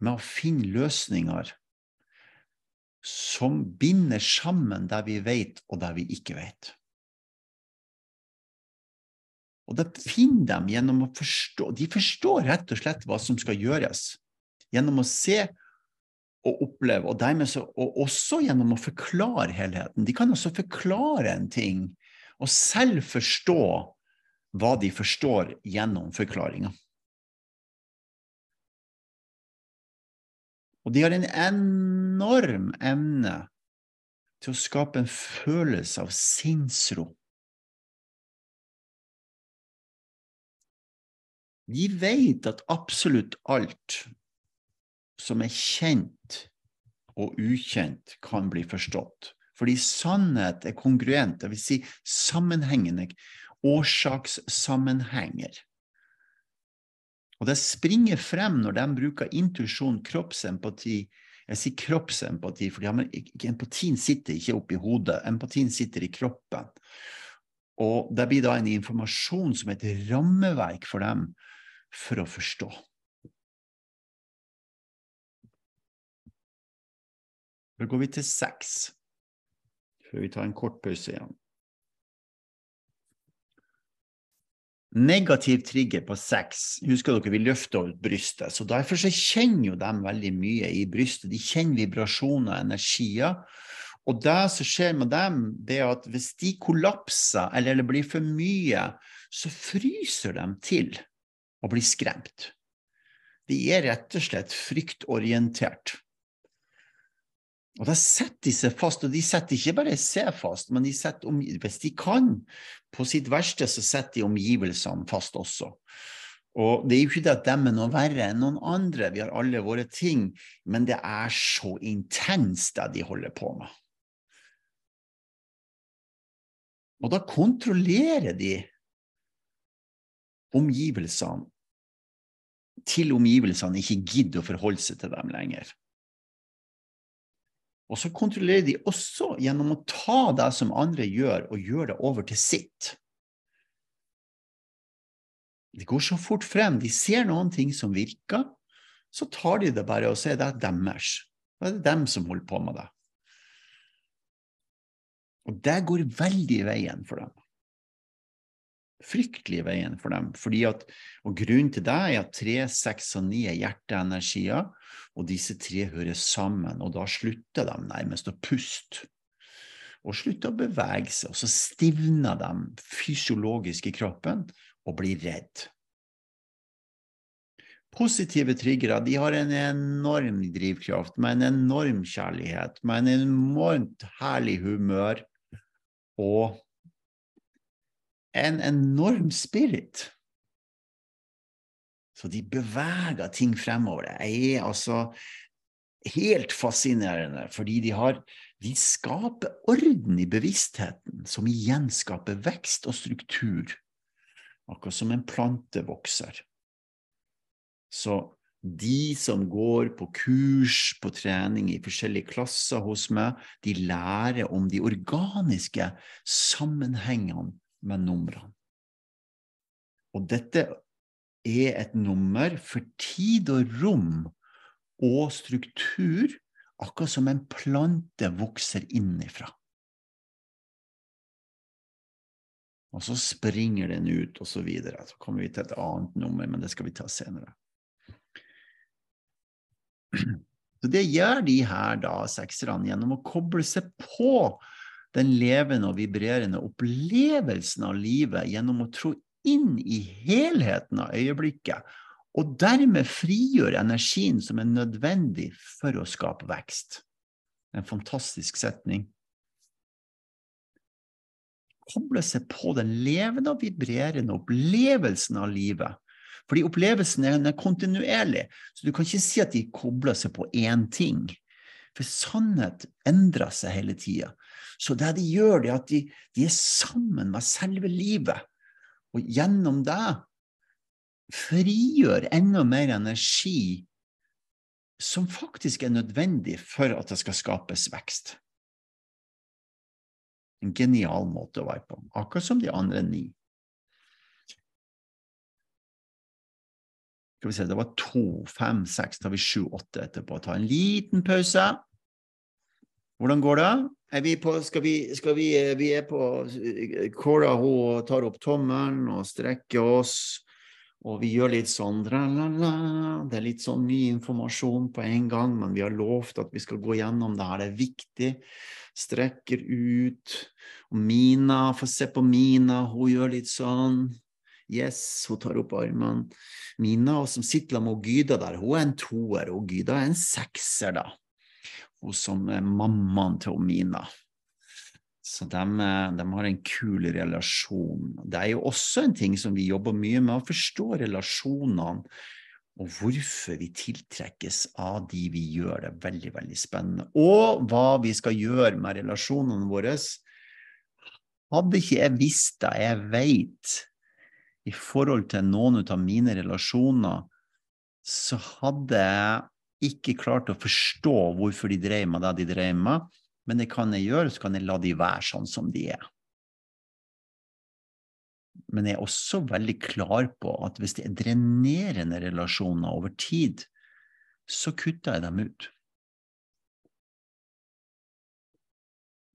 A: med å finne løsninger som binder sammen det vi vet, og det vi ikke vet. Og det finner de gjennom å forstå De forstår rett og slett hva som skal gjøres. Gjennom å se og oppleve, og, så, og også gjennom å forklare helheten. De kan også forklare en ting og selv forstå hva de forstår gjennom forklaringa. Og de har en enorm evne til å skape en følelse av sinnsro. De vet at absolutt alt som er kjent og ukjent, kan bli forstått. Fordi sannhet er kongruent, dvs. Si sammenhengende årsakssammenhenger. Og det springer frem når de bruker intuisjon, kroppsempati. Jeg sier kroppsempati, for empatien sitter ikke oppi hodet, empatien sitter i kroppen. Og det blir da en informasjon som et rammeverk for dem for å forstå. Da går vi til seks før vi tar en kort pause igjen. Negativ trigger på sex. Husker dere vi løfter ut brystet. så Derfor så kjenner jo de veldig mye i brystet. De kjenner vibrasjoner og energier. Og det som skjer med dem, det er at hvis de kollapser eller det blir for mye, så fryser de til og blir skremt. De er rett og slett fryktorientert. Og da setter de seg fast, og de setter ikke bare seg fast, men de setter om, hvis de kan, på sitt verste, så setter de omgivelsene fast også. Og det er jo ikke det at de er noe verre enn noen andre, vi har alle våre ting, men det er så intenst det de holder på med. Og da kontrollerer de omgivelsene til omgivelsene ikke gidder å forholde seg til dem lenger. Og så kontrollerer de også gjennom å ta det som andre gjør, og gjøre det over til sitt. Det går så fort frem. De ser noen ting som virker, så tar de det bare og sier det er deres. Det er dem som holder på med det. Og det går veldig i veien for dem. Fryktelig i veien for dem. Fordi at, og grunnen til det er at tre, seks og ni er hjerteenergier, og disse tre hører sammen. Og da slutter de nærmest å puste. Og slutter å bevege seg. Og så stivner de fysiologisk i kroppen og blir redd. Positive triggere de har en enorm drivkraft, med en enorm kjærlighet, med en enormt herlig humør og en enorm spirit. Så de beveger ting fremover. Det er altså helt fascinerende, fordi de, har, de skaper orden i bevisstheten, som igjen skaper vekst og struktur, akkurat som en plante vokser. Så de som går på kurs, på trening i forskjellige klasser hos meg, de lærer om de organiske sammenhengene med numrene. Og dette er et nummer for tid og rom og struktur, akkurat som en plante vokser innifra. Og så springer den ut, og så videre. Så kommer vi til et annet nummer, men det skal vi ta senere. Så det gjør de her da, sekserne, gjennom å koble seg på den levende og vibrerende opplevelsen av livet gjennom å tro inn i helheten av øyeblikket, og dermed frigjøre energien som er nødvendig for å skape vekst. En fantastisk setning. Koble seg på den levende og vibrerende opplevelsen av livet. Fordi opplevelsen er kontinuerlig, så du kan ikke si at de kobler seg på én ting. For sannhet endrer seg hele tida. Så det de gjør, det er at de, de er sammen med selve livet. Og gjennom det frigjør enda mer energi som faktisk er nødvendig for at det skal skapes vekst. En genial måte å være på, akkurat som de andre ni. Skal vi se, det var to, fem, seks, da har vi sju, åtte etterpå. Ta en liten pause. Hvordan går det? Vi, på, skal vi, skal vi, vi er på Cora hun tar opp tommelen og strekker oss, og vi gjør litt sånn Det er litt sånn mye informasjon på en gang, men vi har lovt at vi skal gå gjennom det her. Det er viktig. Strekker ut. Og Mina, få se på Mina, hun gjør litt sånn. Yes, hun tar opp armene. Mina, som sitter med Gyda der, hun er en toer, og Gyda er en sekser, da hun som er mammaen til Mina. Så de, de, har en kul relasjon. Det er jo også en ting som vi jobber mye med, å forstå relasjonene og hvorfor vi tiltrekkes av de vi gjør. Det er veldig, veldig spennende. Og hva vi skal gjøre med relasjonene våre. Hadde ikke jeg visst det jeg veit i forhold til noen av mine relasjoner, så hadde jeg ikke klart å forstå hvorfor de drev med det de drev med, men det kan jeg gjøre, så kan jeg la de være sånn som de er. Men jeg er også veldig klar på at hvis det er drenerende relasjoner over tid, så kutter jeg dem ut.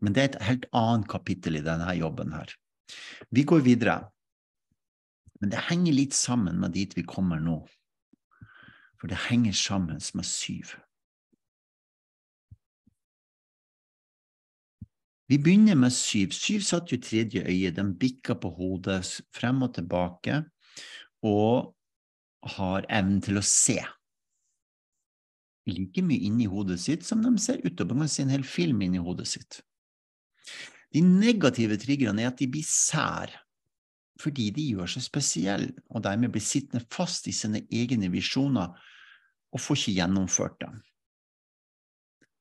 A: Men det er et helt annet kapittel i denne jobben her. Vi går videre. Men det henger litt sammen med dit vi kommer nå. For det henger sammen med syv. Vi begynner med syv. Syv satt jo tredje øye. De bikker på hodet frem og tilbake og har evnen til å se. Like mye inni hodet sitt som de ser utover. Man kan se en hel film inni hodet sitt. De negative triggerne er at de blir sær, fordi de gjør seg spesielle, og dermed blir sittende fast i sine egne visjoner og får ikke gjennomført dem.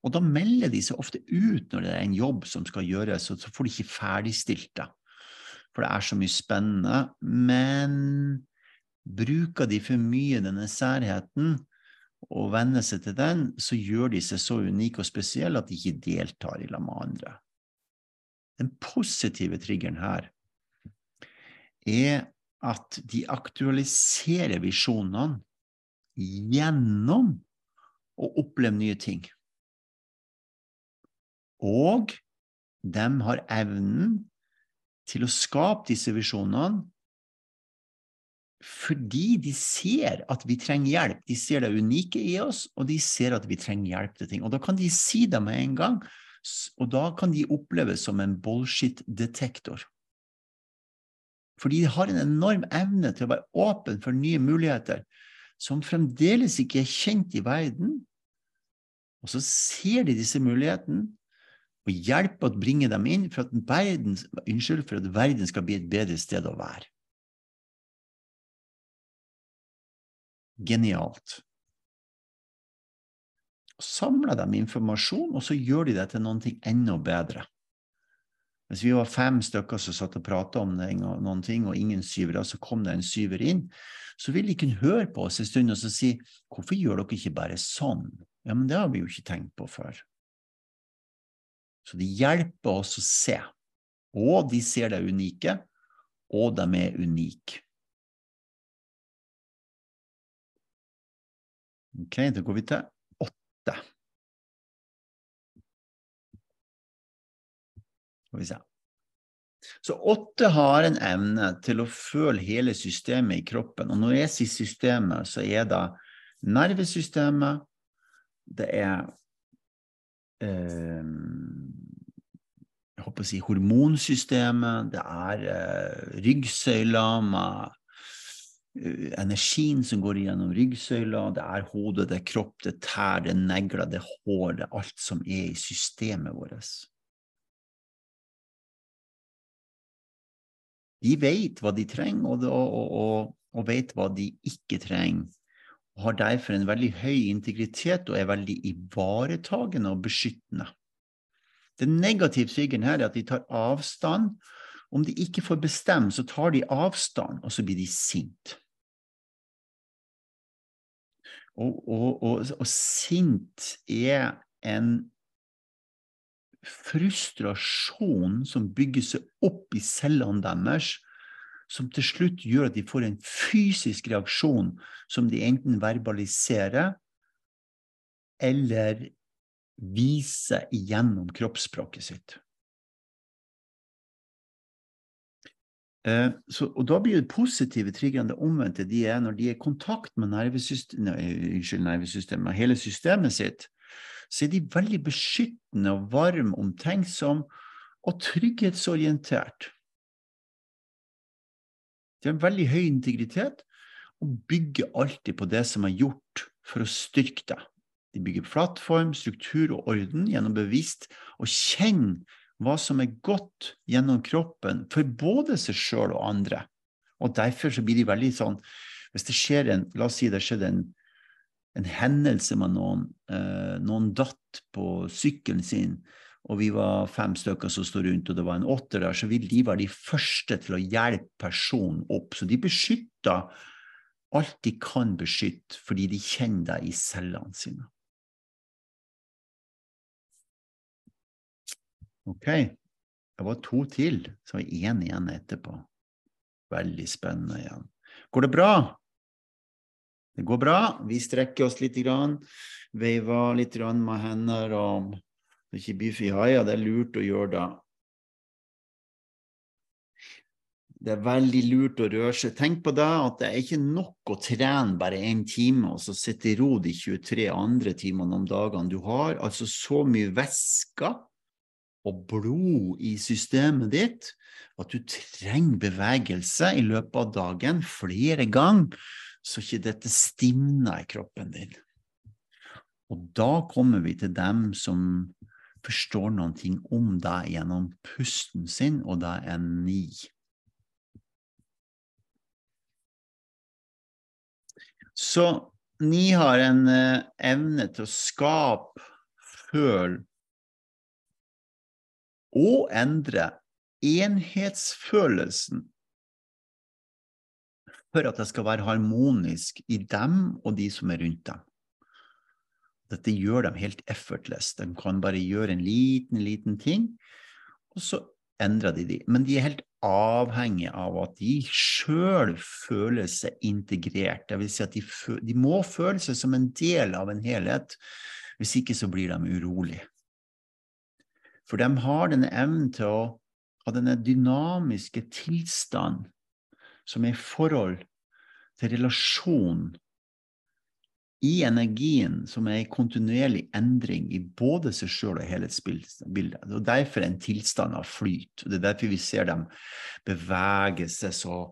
A: Og da melder de seg ofte ut når det er en jobb som skal gjøres, og så får de ikke ferdigstilt det. For det er så mye spennende. Men bruker de for mye denne særheten og venner seg til den, så gjør de seg så unike og spesielle at de ikke deltar i lag med andre. Den positive triggeren her er at de aktualiserer visjonene gjennom å oppleve nye ting. Og de har evnen til å skape disse visjonene fordi de ser at vi trenger hjelp. De ser det unike i oss, og de ser at vi trenger hjelp til ting. Og da kan de si det med en gang, og da kan de oppleves som en bullshit-detektor. For de har en enorm evne til å være åpen for nye muligheter som fremdeles ikke er kjent i verden. Og så ser de disse mulighetene, og hjelper å bringe dem inn for at, verden, unnskyld, for at verden skal bli et bedre sted å være. Genialt. Samler dem informasjon, og så gjør de det til noe enda bedre. Hvis vi var fem stykker som satt og prata om noen ting, og ingen syvere, så kom det en syver inn, så ville de kunne høre på oss en stund og så si 'Hvorfor gjør dere ikke bare sånn?' Ja, men det har vi jo ikke tenkt på før. Så de hjelper oss å se. Og de ser det unike, og de er unike. Ok, da går vi til åtte. Skal vi se. Så åtte har en evne til å føle hele systemet i kroppen. Og når jeg sier systemet, så er det nervesystemet, det er eh, jeg håper å si hormonsystemet, det er eh, ryggsøyla med uh, energien som går gjennom ryggsøyla, det er hodet, det er kropp, det er tær, det er negler, det er hår, det er alt som er i systemet vårt. De vet hva de trenger, og, og, og, vet hva de ikke trenger og har derfor en veldig høy integritet og er veldig ivaretagende og beskyttende. Den negative triggeren her er at de tar avstand. Om de ikke får bestemme, så tar de avstand, og så blir de sint. Og, og, og, og sint er en frustrasjon som bygger seg opp i cellene deres, som til slutt gjør at de får en fysisk reaksjon som de enten verbaliserer eller viser igjennom kroppsspråket sitt. Eh, så, og da blir det positive triggerne det omvendte. De er når de er i kontakt med nervesystemet, nervesystemet, hele systemet sitt, så er de veldig beskyttende og varme, omtenksom og trygghetsorientert. De har veldig høy integritet og bygger alltid på det som er gjort for å styrke deg. De bygger plattform, struktur og orden gjennom bevisst å kjenne hva som er godt gjennom kroppen for både seg sjøl og andre. Og derfor så blir de veldig sånn Hvis det skjer en La oss si det skjedde en, en hendelse med noen. Eh, noen datt på sykkelen sin, og vi var fem stykker som sto rundt, og det var en åtter der, så vi, de var de første til å hjelpe personen opp. Så de beskytter alt de kan beskytte, fordi de kjenner deg i cellene sine. Ok, det var to til, så var det én igjen etterpå. Veldig spennende igjen. Går det bra? Det går bra. Vi strekker oss litt, grann, veiver litt grann med hender og det ikke blir for jaja, det er lurt å gjøre det. Det er veldig lurt å røre seg. Tenk på det at det er ikke nok å trene bare én time og så sitte i ro de 23 andre timene om dagene. Du har altså så mye væsker og blod i systemet ditt, at du trenger bevegelse i løpet av dagen flere ganger, så ikke dette stivner i kroppen din. Og da kommer vi til dem som forstår noen ting om deg gjennom pusten sin, og det er en ni. Så ni har en uh, evne til å skape, føle og endre enhetsfølelsen for at det skal være harmonisk i dem og de som er rundt dem. Dette gjør dem helt effortless. De kan bare gjøre en liten, liten ting, og så endrer de de. Men de er helt avhengig av at de sjøl føler seg integrert. Det vil si at de, de, må føle seg som en del av en helhet. Hvis ikke så blir de urolige. For de har denne evnen til å ha denne dynamiske tilstand som er i forhold til relasjon i energien som er i kontinuerlig endring i både seg sjøl og helhetsbildet. Og derfor en tilstand av flyt. Det er derfor vi ser dem bevege seg så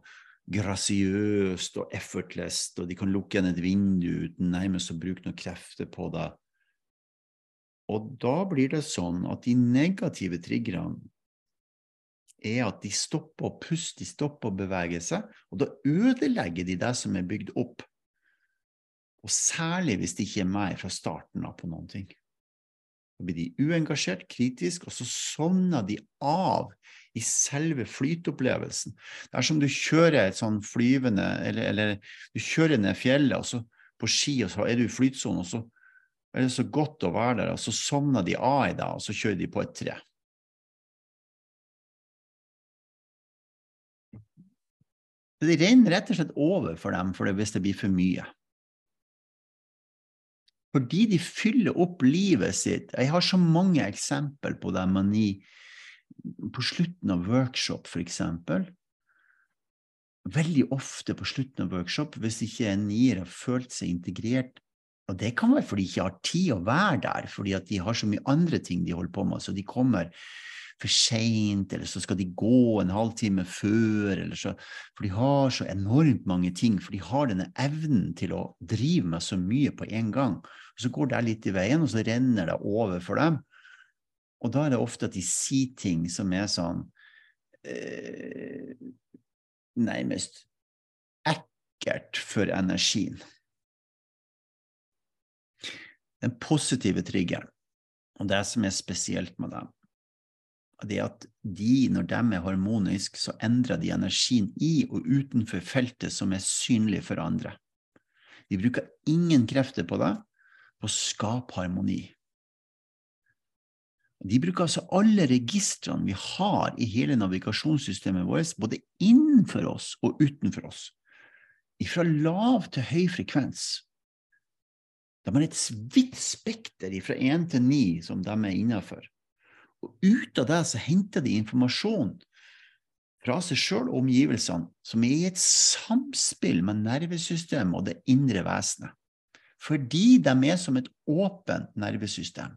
A: grasiøst og effortless, og de kan lukke igjen et vindu uten nærmest å bruke noen krefter på det. Og da blir det sånn at de negative triggerne er at de stopper å puste, de stopper å bevege seg, og da ødelegger de det som er bygd opp. Og særlig hvis de ikke er med fra starten av på noen ting. Da blir de uengasjert, kritisk, og så sovner de av i selve flytopplevelsen. Det er som du kjører et sånn flyvende eller, eller, du kjører ned fjellet og så på ski, og så er du i flytsonen, og så er det så godt å være der, og så sovner de av i deg, og så kjører de på et tre. Det renner rett og slett over for dem for det hvis det blir for mye. Fordi de fyller opp livet sitt. Jeg har så mange eksempel på det. Mani på slutten av workshop, f.eks. Veldig ofte på slutten av workshop, hvis ikke en nier har følt seg integrert og det kan være fordi de ikke har tid å være der, fordi de har så mye andre ting de holder på med. Så de kommer for seint, eller så skal de gå en halvtime før, så For de har så enormt mange ting, for de har denne evnen til å drive med så mye på en gang. Og så går det litt i veien, og så renner det over for dem. Og da er det ofte at de sier ting som er sånn eh, Nærmest ekkelt for energien. Den positive triggeren, og det som er spesielt med dem, det at de, når de er harmoniske, så endrer de energien i og utenfor feltet som er synlig for andre. De bruker ingen krefter på det, på å skape harmoni. De bruker altså alle registrene vi har i hele navigasjonssystemet vårt, både innenfor oss og utenfor oss, fra lav til høy frekvens. De har et vidt spekter fra én til ni som de er innafor. Og ut av det så henter de informasjon fra seg sjøl og omgivelsene som er i et samspill med nervesystemet og det indre vesenet fordi de er som et åpent nervesystem.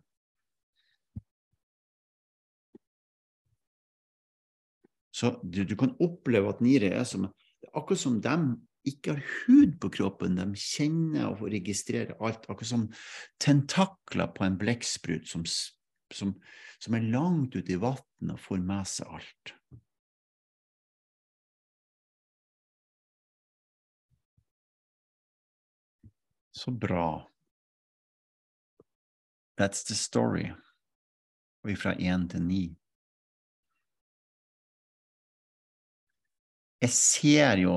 A: Så du, du kan oppleve at nire er som akkurat som de ikke har hud på kroppen, de kjenner og registrerer alt, akkurat som tentakler på en blekksprut som, som, som, er langt ute i vannet og får med seg alt. Så bra. That's the story. Og fra én til ni. Jeg ser jo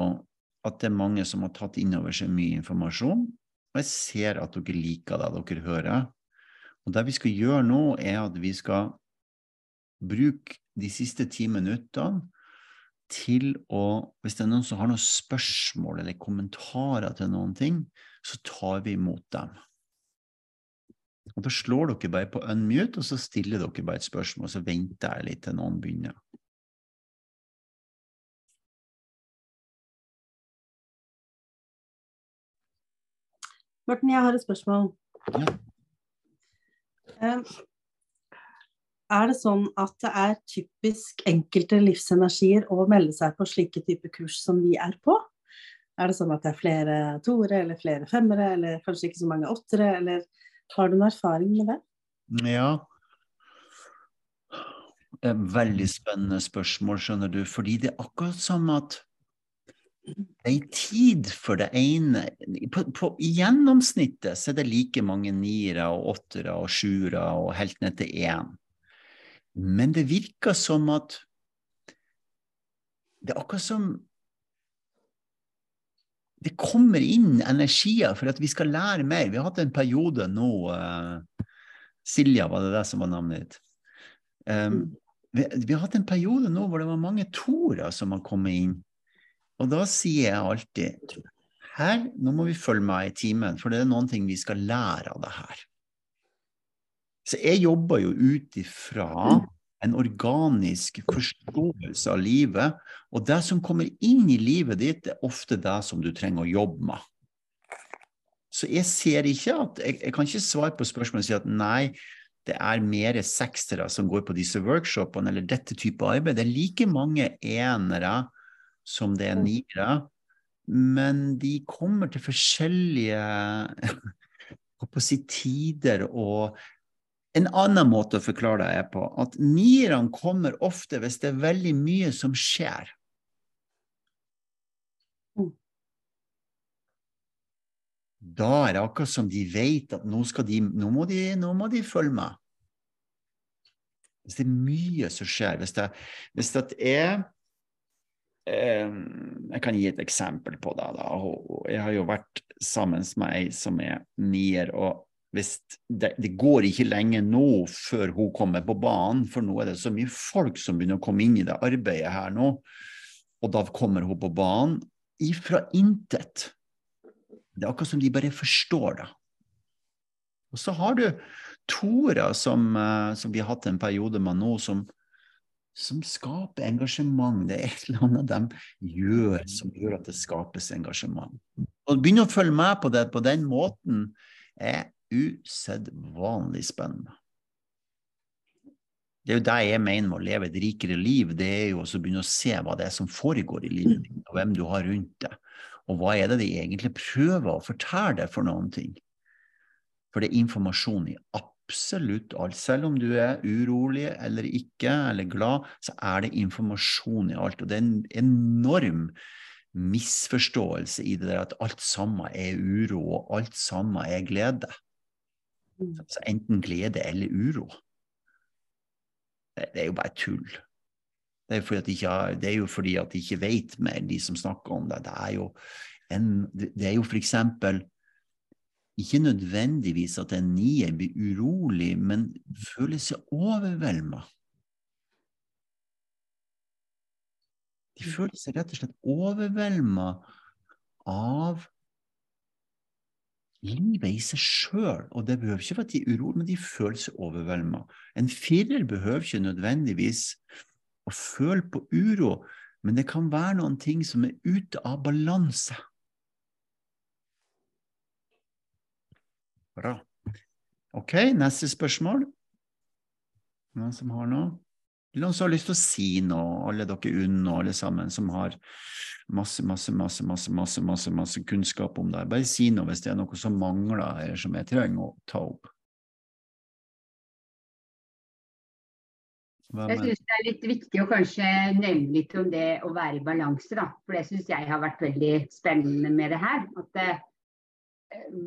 A: at det er mange som har tatt inn over seg mye informasjon, og jeg ser at dere liker det dere hører. Og det vi skal gjøre nå, er at vi skal bruke de siste ti minuttene til å Hvis det er noen som har noen spørsmål eller kommentarer til noen ting, så tar vi imot dem. Og Da slår dere bare på unmute, og så stiller dere bare et spørsmål, og så venter jeg litt til noen begynner.
B: Morten, jeg har et spørsmål.
A: Ja.
B: Um, er det sånn at det er typisk enkelte livsenergier å melde seg på slike typer kurs som vi er på? Er det sånn at det er flere toere eller flere femmere, eller kanskje ikke så mange åttere, eller har du noen erfaring med det?
A: Ja. Veldig spennende spørsmål, skjønner du. Fordi det er akkurat som at det er tid for det ene på, på, I gjennomsnittet så er det like mange niere og åttere og sjuere og helt ned til én. Men det virker som at Det er akkurat som det kommer inn energier for at vi skal lære mer. Vi har hatt en periode nå uh, Silja, var det det som var navnet ditt? Um, vi, vi, har hatt en periode nå hvor det var mange torer som har kommet inn. Og da sier jeg alltid her, nå må vi følge med i timen, for det er noen ting vi skal lære av det her. Så jeg jobber jo ut ifra en organisk forståelse av livet. Og det som kommer inn i livet ditt, er ofte det som du trenger å jobbe med. Så jeg ser ikke at Jeg, jeg kan ikke svare på spørsmålet og si at nei, det er mer sekstere som går på disse workshopene, eller dette type arbeid. Det er like mange enere som det er niere, men de kommer til forskjellige [laughs] tider og en annen måte å forklare det er på at nierne kommer ofte hvis det er veldig mye som skjer. Mm. Da er det akkurat som de vet at nå, de, nå, må, de, nå må, de, følge med. Hvis det er mye som skjer, hvis det, hvis det er Jeg kan gi et eksempel på det. Da. Jeg har jo vært sammen med ei som er nier. og hvis det, det, går ikke lenge nå før hun kommer på banen, for nå er det så mye folk som begynner å komme inn i det arbeidet her nå. Og da kommer hun på banen ifra intet. Det er akkurat som de bare forstår det. Og så har du Tora, som, eh, som vi har hatt en periode med nå, som, som skaper engasjement. Det er et eller annet de gjør som gjør at det skapes engasjement. Å begynne å følge med på det på den måten er usedvanlig spennende. Det er jo det jeg mener med å leve et rikere liv, det er jo å begynne å se hva det er som foregår i livet ditt, og hvem du har rundt deg. Og hva er det de egentlig prøver å fortelle deg for noen ting? For det er informasjon i absolutt alt. Selv om du er urolig eller ikke, eller glad, så er det informasjon i alt. Og det er en enorm misforståelse i det der at alt sammen er uro, og alt sammen er glede. Altså enten glede eller uro. Det, det er jo bare tull. Det er, de ikke, det er, jo fordi at de ikke vet mer, de som snakker om det. Det er jo, en, det er jo for eksempel ikke nødvendigvis at en nier blir urolig, men føler seg overvelda. De mm. føler seg rett og slett overvelda av livet i seg sjøl, og det behøver ikke være at de er urolige, men de føler seg overvelda. En firer behøver ikke nødvendigvis å føle på uro, men det kan være noen ting som er ute av balanse. Bra. Ok, neste spørsmål. Noen som har noe? Noen som har lyst til å si noe, alle dere unna, alle sammen, som har masse, masse, masse, masse, masse, masse, masse kunnskap om det. Bare si noe hvis det er noe som mangler, eller som jeg trenger å ta opp.
C: Jeg syns det er litt viktig å kanskje nevne litt om det å være i balanse, da. For det syns jeg har vært veldig spennende med det her. At eh,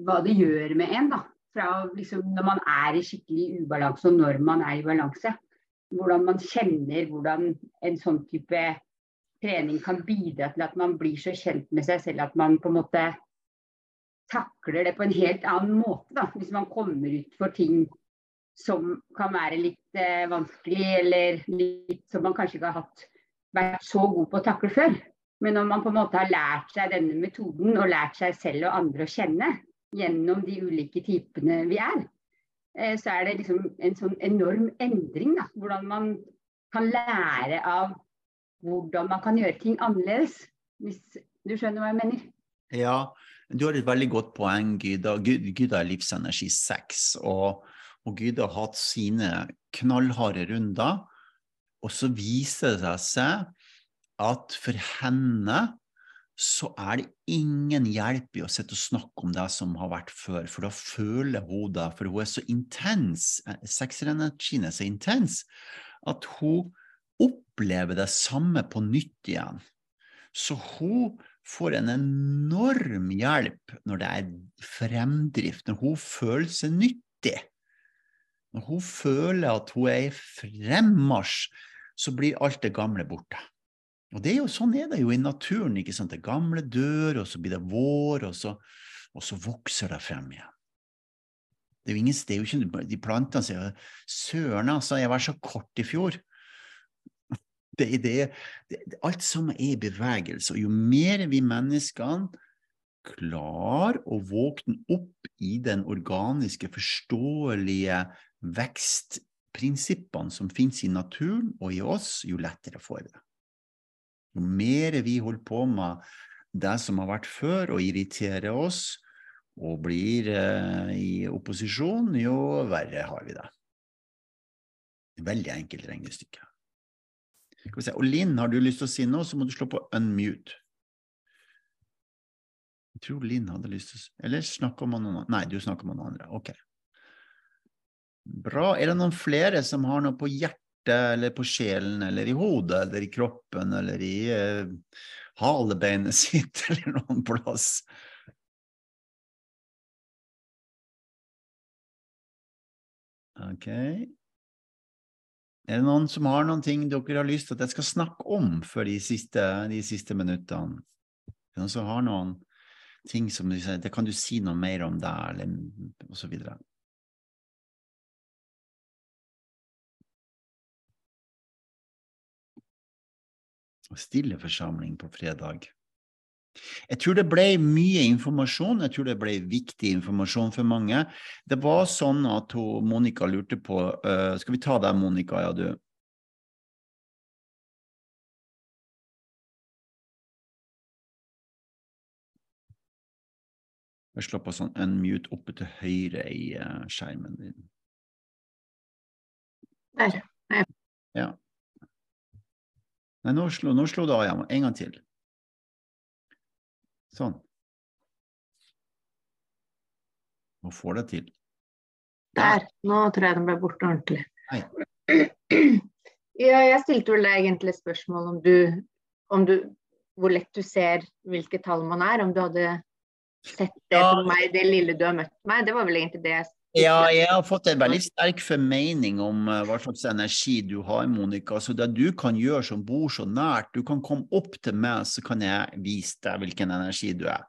C: hva det gjør med en, da. Fra liksom når man er i skikkelig ubalanse, og når man er i balanse hvordan man kjenner hvordan en sånn type trening kan bidra til at man blir så kjent med seg selv at man på en måte takler det på en helt annen måte. Da. Hvis man kommer ut for ting som kan være litt eh, vanskelig, eller litt som man kanskje ikke har hatt, vært så god på å takle før. Men når man på en måte har lært seg denne metoden og lært seg selv og andre å kjenne gjennom de ulike typene vi er, Eh, så er det liksom en sånn enorm endring. Da. Hvordan man kan lære av hvordan man kan gjøre ting annerledes. Hvis du skjønner hva jeg mener?
A: Ja, du har et veldig godt poeng, Gyda. Gyda er livsenergi 6. Og og Gud har hatt sine knallharde runder. Og så viser det seg at for henne så er det ingen hjelp i å sitte og snakke om det som har vært før, for da føler hun det, for hun er så intens, eh, sekserenergien er så intens, at hun opplever det samme på nytt igjen. Så hun får en enorm hjelp når det er fremdrift, når hun føler seg nyttig. Når hun føler at hun er i fremmarsj, så blir alt det gamle borte. Og er jo, sånn er det jo i naturen. ikke sant? Det gamle dør, og så blir det vår, og så, og så vokser det frem igjen. Det er jo ingen det er jo ikke, De plantene sier 'søren, altså, jeg var så kort i fjor'. [laughs] Det, det, det, alt sammen er i bevegelse, og jo mer vi menneskene klarer å våkne opp i den organiske, forståelige vekstprinsippene som finnes i naturen og i oss, jo lettere får vi det. Jo mer vi holder på med det som har vært før, og irriterer oss, og blir eh, i opposisjon, jo verre har vi det. Veldig enkelt regnestykke. Og Linn, har du lyst til å si noe, så må du slå på unmute. Jeg tror Linn hadde lyst til å Eller snakke om noen andre? Nei, du snakker om noen andre. Ok. Bra. Er det noen flere som har noe på hjertet? Eller på sjelen, eller i hodet, eller i kroppen, eller i eh, halebeinet [laughs] sitt, eller noen plass. Ok. Er det noen som har noen ting dere har lyst til at jeg skal snakke om for de siste, de siste minuttene? Er det noen som har noen ting som du sier, det kan du si noe mer om der, eller og så videre? Stille forsamling på fredag. Jeg tror det ble mye informasjon, jeg tror det ble viktig informasjon for mange. Det var sånn at Monica lurte på uh, Skal vi ta deg, Monica, ja, du? Jeg slår på sånn unmute oppe til høyre i uh, skjermen din.
D: Der.
A: Ja. Nei, nå slo, nå slo det av igjen. En gang til. Sånn. Nå får det til.
D: Der. Nå tror jeg den ble borte ordentlig. [clears throat] Ja, jeg stilte vel deg egentlig spørsmål om du, om du Hvor lett du ser hvilke tall man er. Om du hadde sett det på meg, det lille du har møtt meg. Det var vel egentlig det jeg
A: Ja, jeg har fått en veldig sterk formening om uh, hva slags energi du har, Monica. Så det du kan gjøre som bor så nært, du kan komme opp til meg, så kan jeg vise deg hvilken energi du er.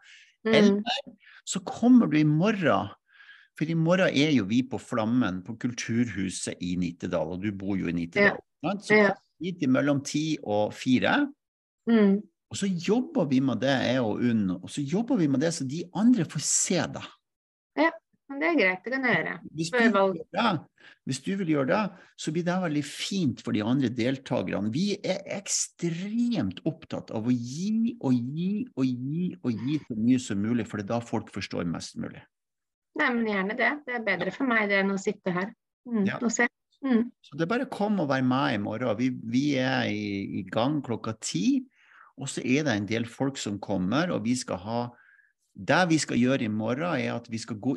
D: Mm.
A: Eller så kommer du i morgen, for i morgen er jo vi på Flammen på Kulturhuset i Nittedal, og du bor jo i Nittedal. Ja. Så
D: Ja.
A: kom hit mellom ti og fire.
D: Mm.
A: Og så jobber vi med det, jeg og Unn, og så jobber vi med det så de andre får se det.
D: Men det er greit, det kan jeg gjøre.
A: Hvis du, det, hvis du vil gjøre det, så blir det veldig fint for de andre deltakerne. Vi er ekstremt opptatt av å gi og gi og gi og gi så mye som mulig, for det er da folk forstår mest mulig.
D: Nei, men gjerne det. Det er bedre for meg det enn å sitte her mm.
A: Ja.
D: og se. Mm.
A: Så det er bare å komme og være med i morgen. Vi, vi er i, i gang klokka ti, og så er det en del folk som kommer, og vi skal ha Det vi skal gjøre i morgen, er at vi skal gå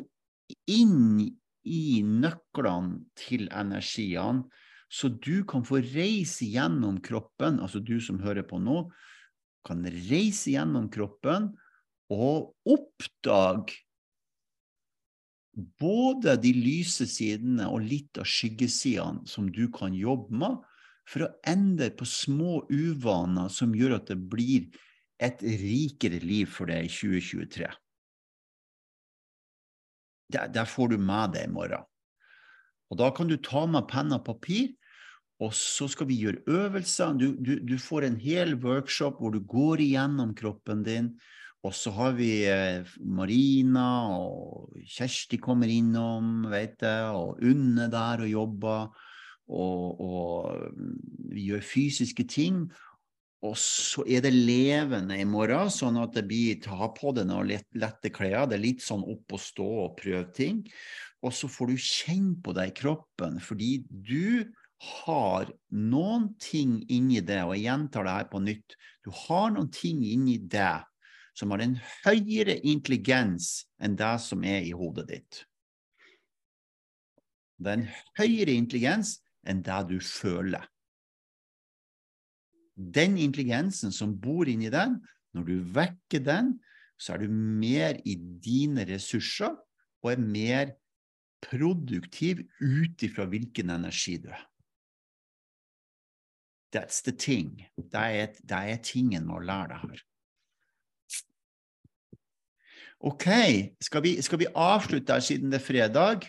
A: inn i nøklene til energiene, så du kan få reise gjennom kroppen, altså du som hører på nå, kan reise gjennom kroppen og oppdage både de lyse sidene og litt av skyggesidene som du kan jobbe med, for å endre på små uvaner som gjør at det blir et rikere liv for deg i 2023. Der, der får du med deg i morgen. Og da kan du ta med penn og papir, og så skal vi gjøre øvelser. Du, du, du får en hel workshop hvor du går igjennom kroppen din. Og så har vi eh, Marina og Kjersti kommer innom, vet jeg, og Unne der og jobber. Og, og vi gjør fysiske ting. Og så er det levende i morgen, sånn at det blir ta på deg noen lette klær. Det er litt sånn opp og stå og prøve ting. Og så får du kjenne på deg i kroppen, fordi du har noen ting inni deg, og jeg gjentar det her på nytt, du har noen ting inni deg som har en høyere intelligens enn det som er i hodet ditt. Det er en høyere intelligens enn det du føler. Den intelligensen som bor inni den, når du vekker den, så er du mer i dine ressurser og er mer produktiv ut ifra hvilken energi du er. That's the thing. Det er, det er tingen med å lære det her. OK, skal vi, skal vi avslutte her siden det er fredag?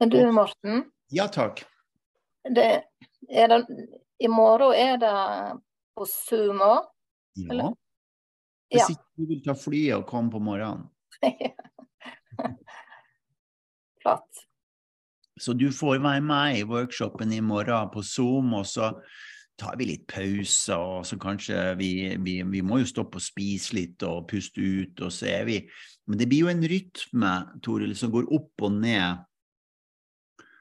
D: Men du, Morten?
A: Ja, takk.
D: Det, er det, I morgen er det på Sumo?
A: Ja. Hvis ikke du vil ta flyet og komme på morgenen. [laughs]
D: Flott.
A: Så du får være med i workshopen i morgen på Zoom, og så tar vi litt pauser, og så kanskje vi, vi, vi må jo stoppe og spise litt og puste ut, og så er vi Men det blir jo en rytme, Toril, som går opp og ned,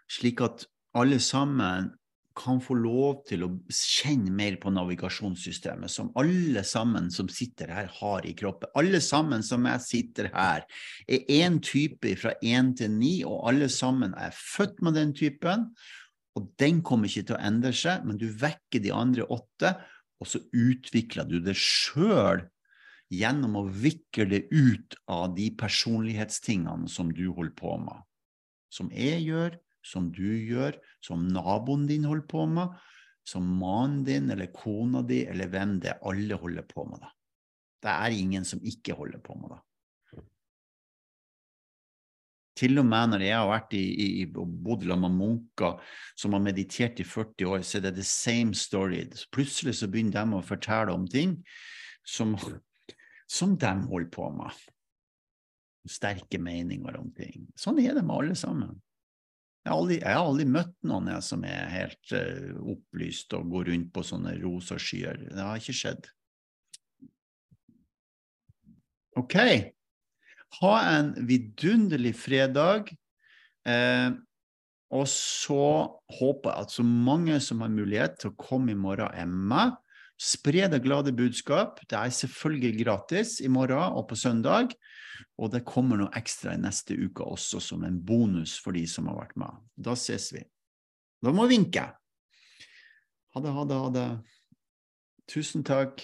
A: slik at alle sammen kan få lov til å kjenne mer på navigasjonssystemet, som alle sammen som sitter her, har i kroppen. Alle sammen som jeg sitter her, er én type fra én til ni, og alle sammen er født med den typen. Og den kommer ikke til å endre seg, men du vekker de andre åtte, og så utvikler du det sjøl gjennom å vikle det ut av de personlighetstingene som du holder på med. Som jeg gjør, som du gjør, som naboen din holder på med, som mannen din eller kona di eller hvem det er, alle holder på med det. Det er ingen som ikke holder på med det. Til og med når jeg har vært i, i, i bodd med munker som har meditert i 40 år, så er det the same story. Plutselig så begynner de å fortelle om ting som, som de holder på med. Sterke meninger om ting. Sånn er det med alle sammen. Jeg har aldri, jeg har aldri møtt noen jeg, som er helt uh, opplyst og går rundt på sånne rosa skyer. Det har ikke skjedd. OK. Ha en vidunderlig fredag. Eh, og så håper jeg at så mange som har mulighet til å komme i morgen, er med. Spre det glade budskap. Det er selvfølgelig gratis i morgen og på søndag. Og det kommer noe ekstra i neste uke også, som en bonus for de som har vært med. Da ses vi. Da må vi vinke. Ha det, ha det, ha det. Tusen takk.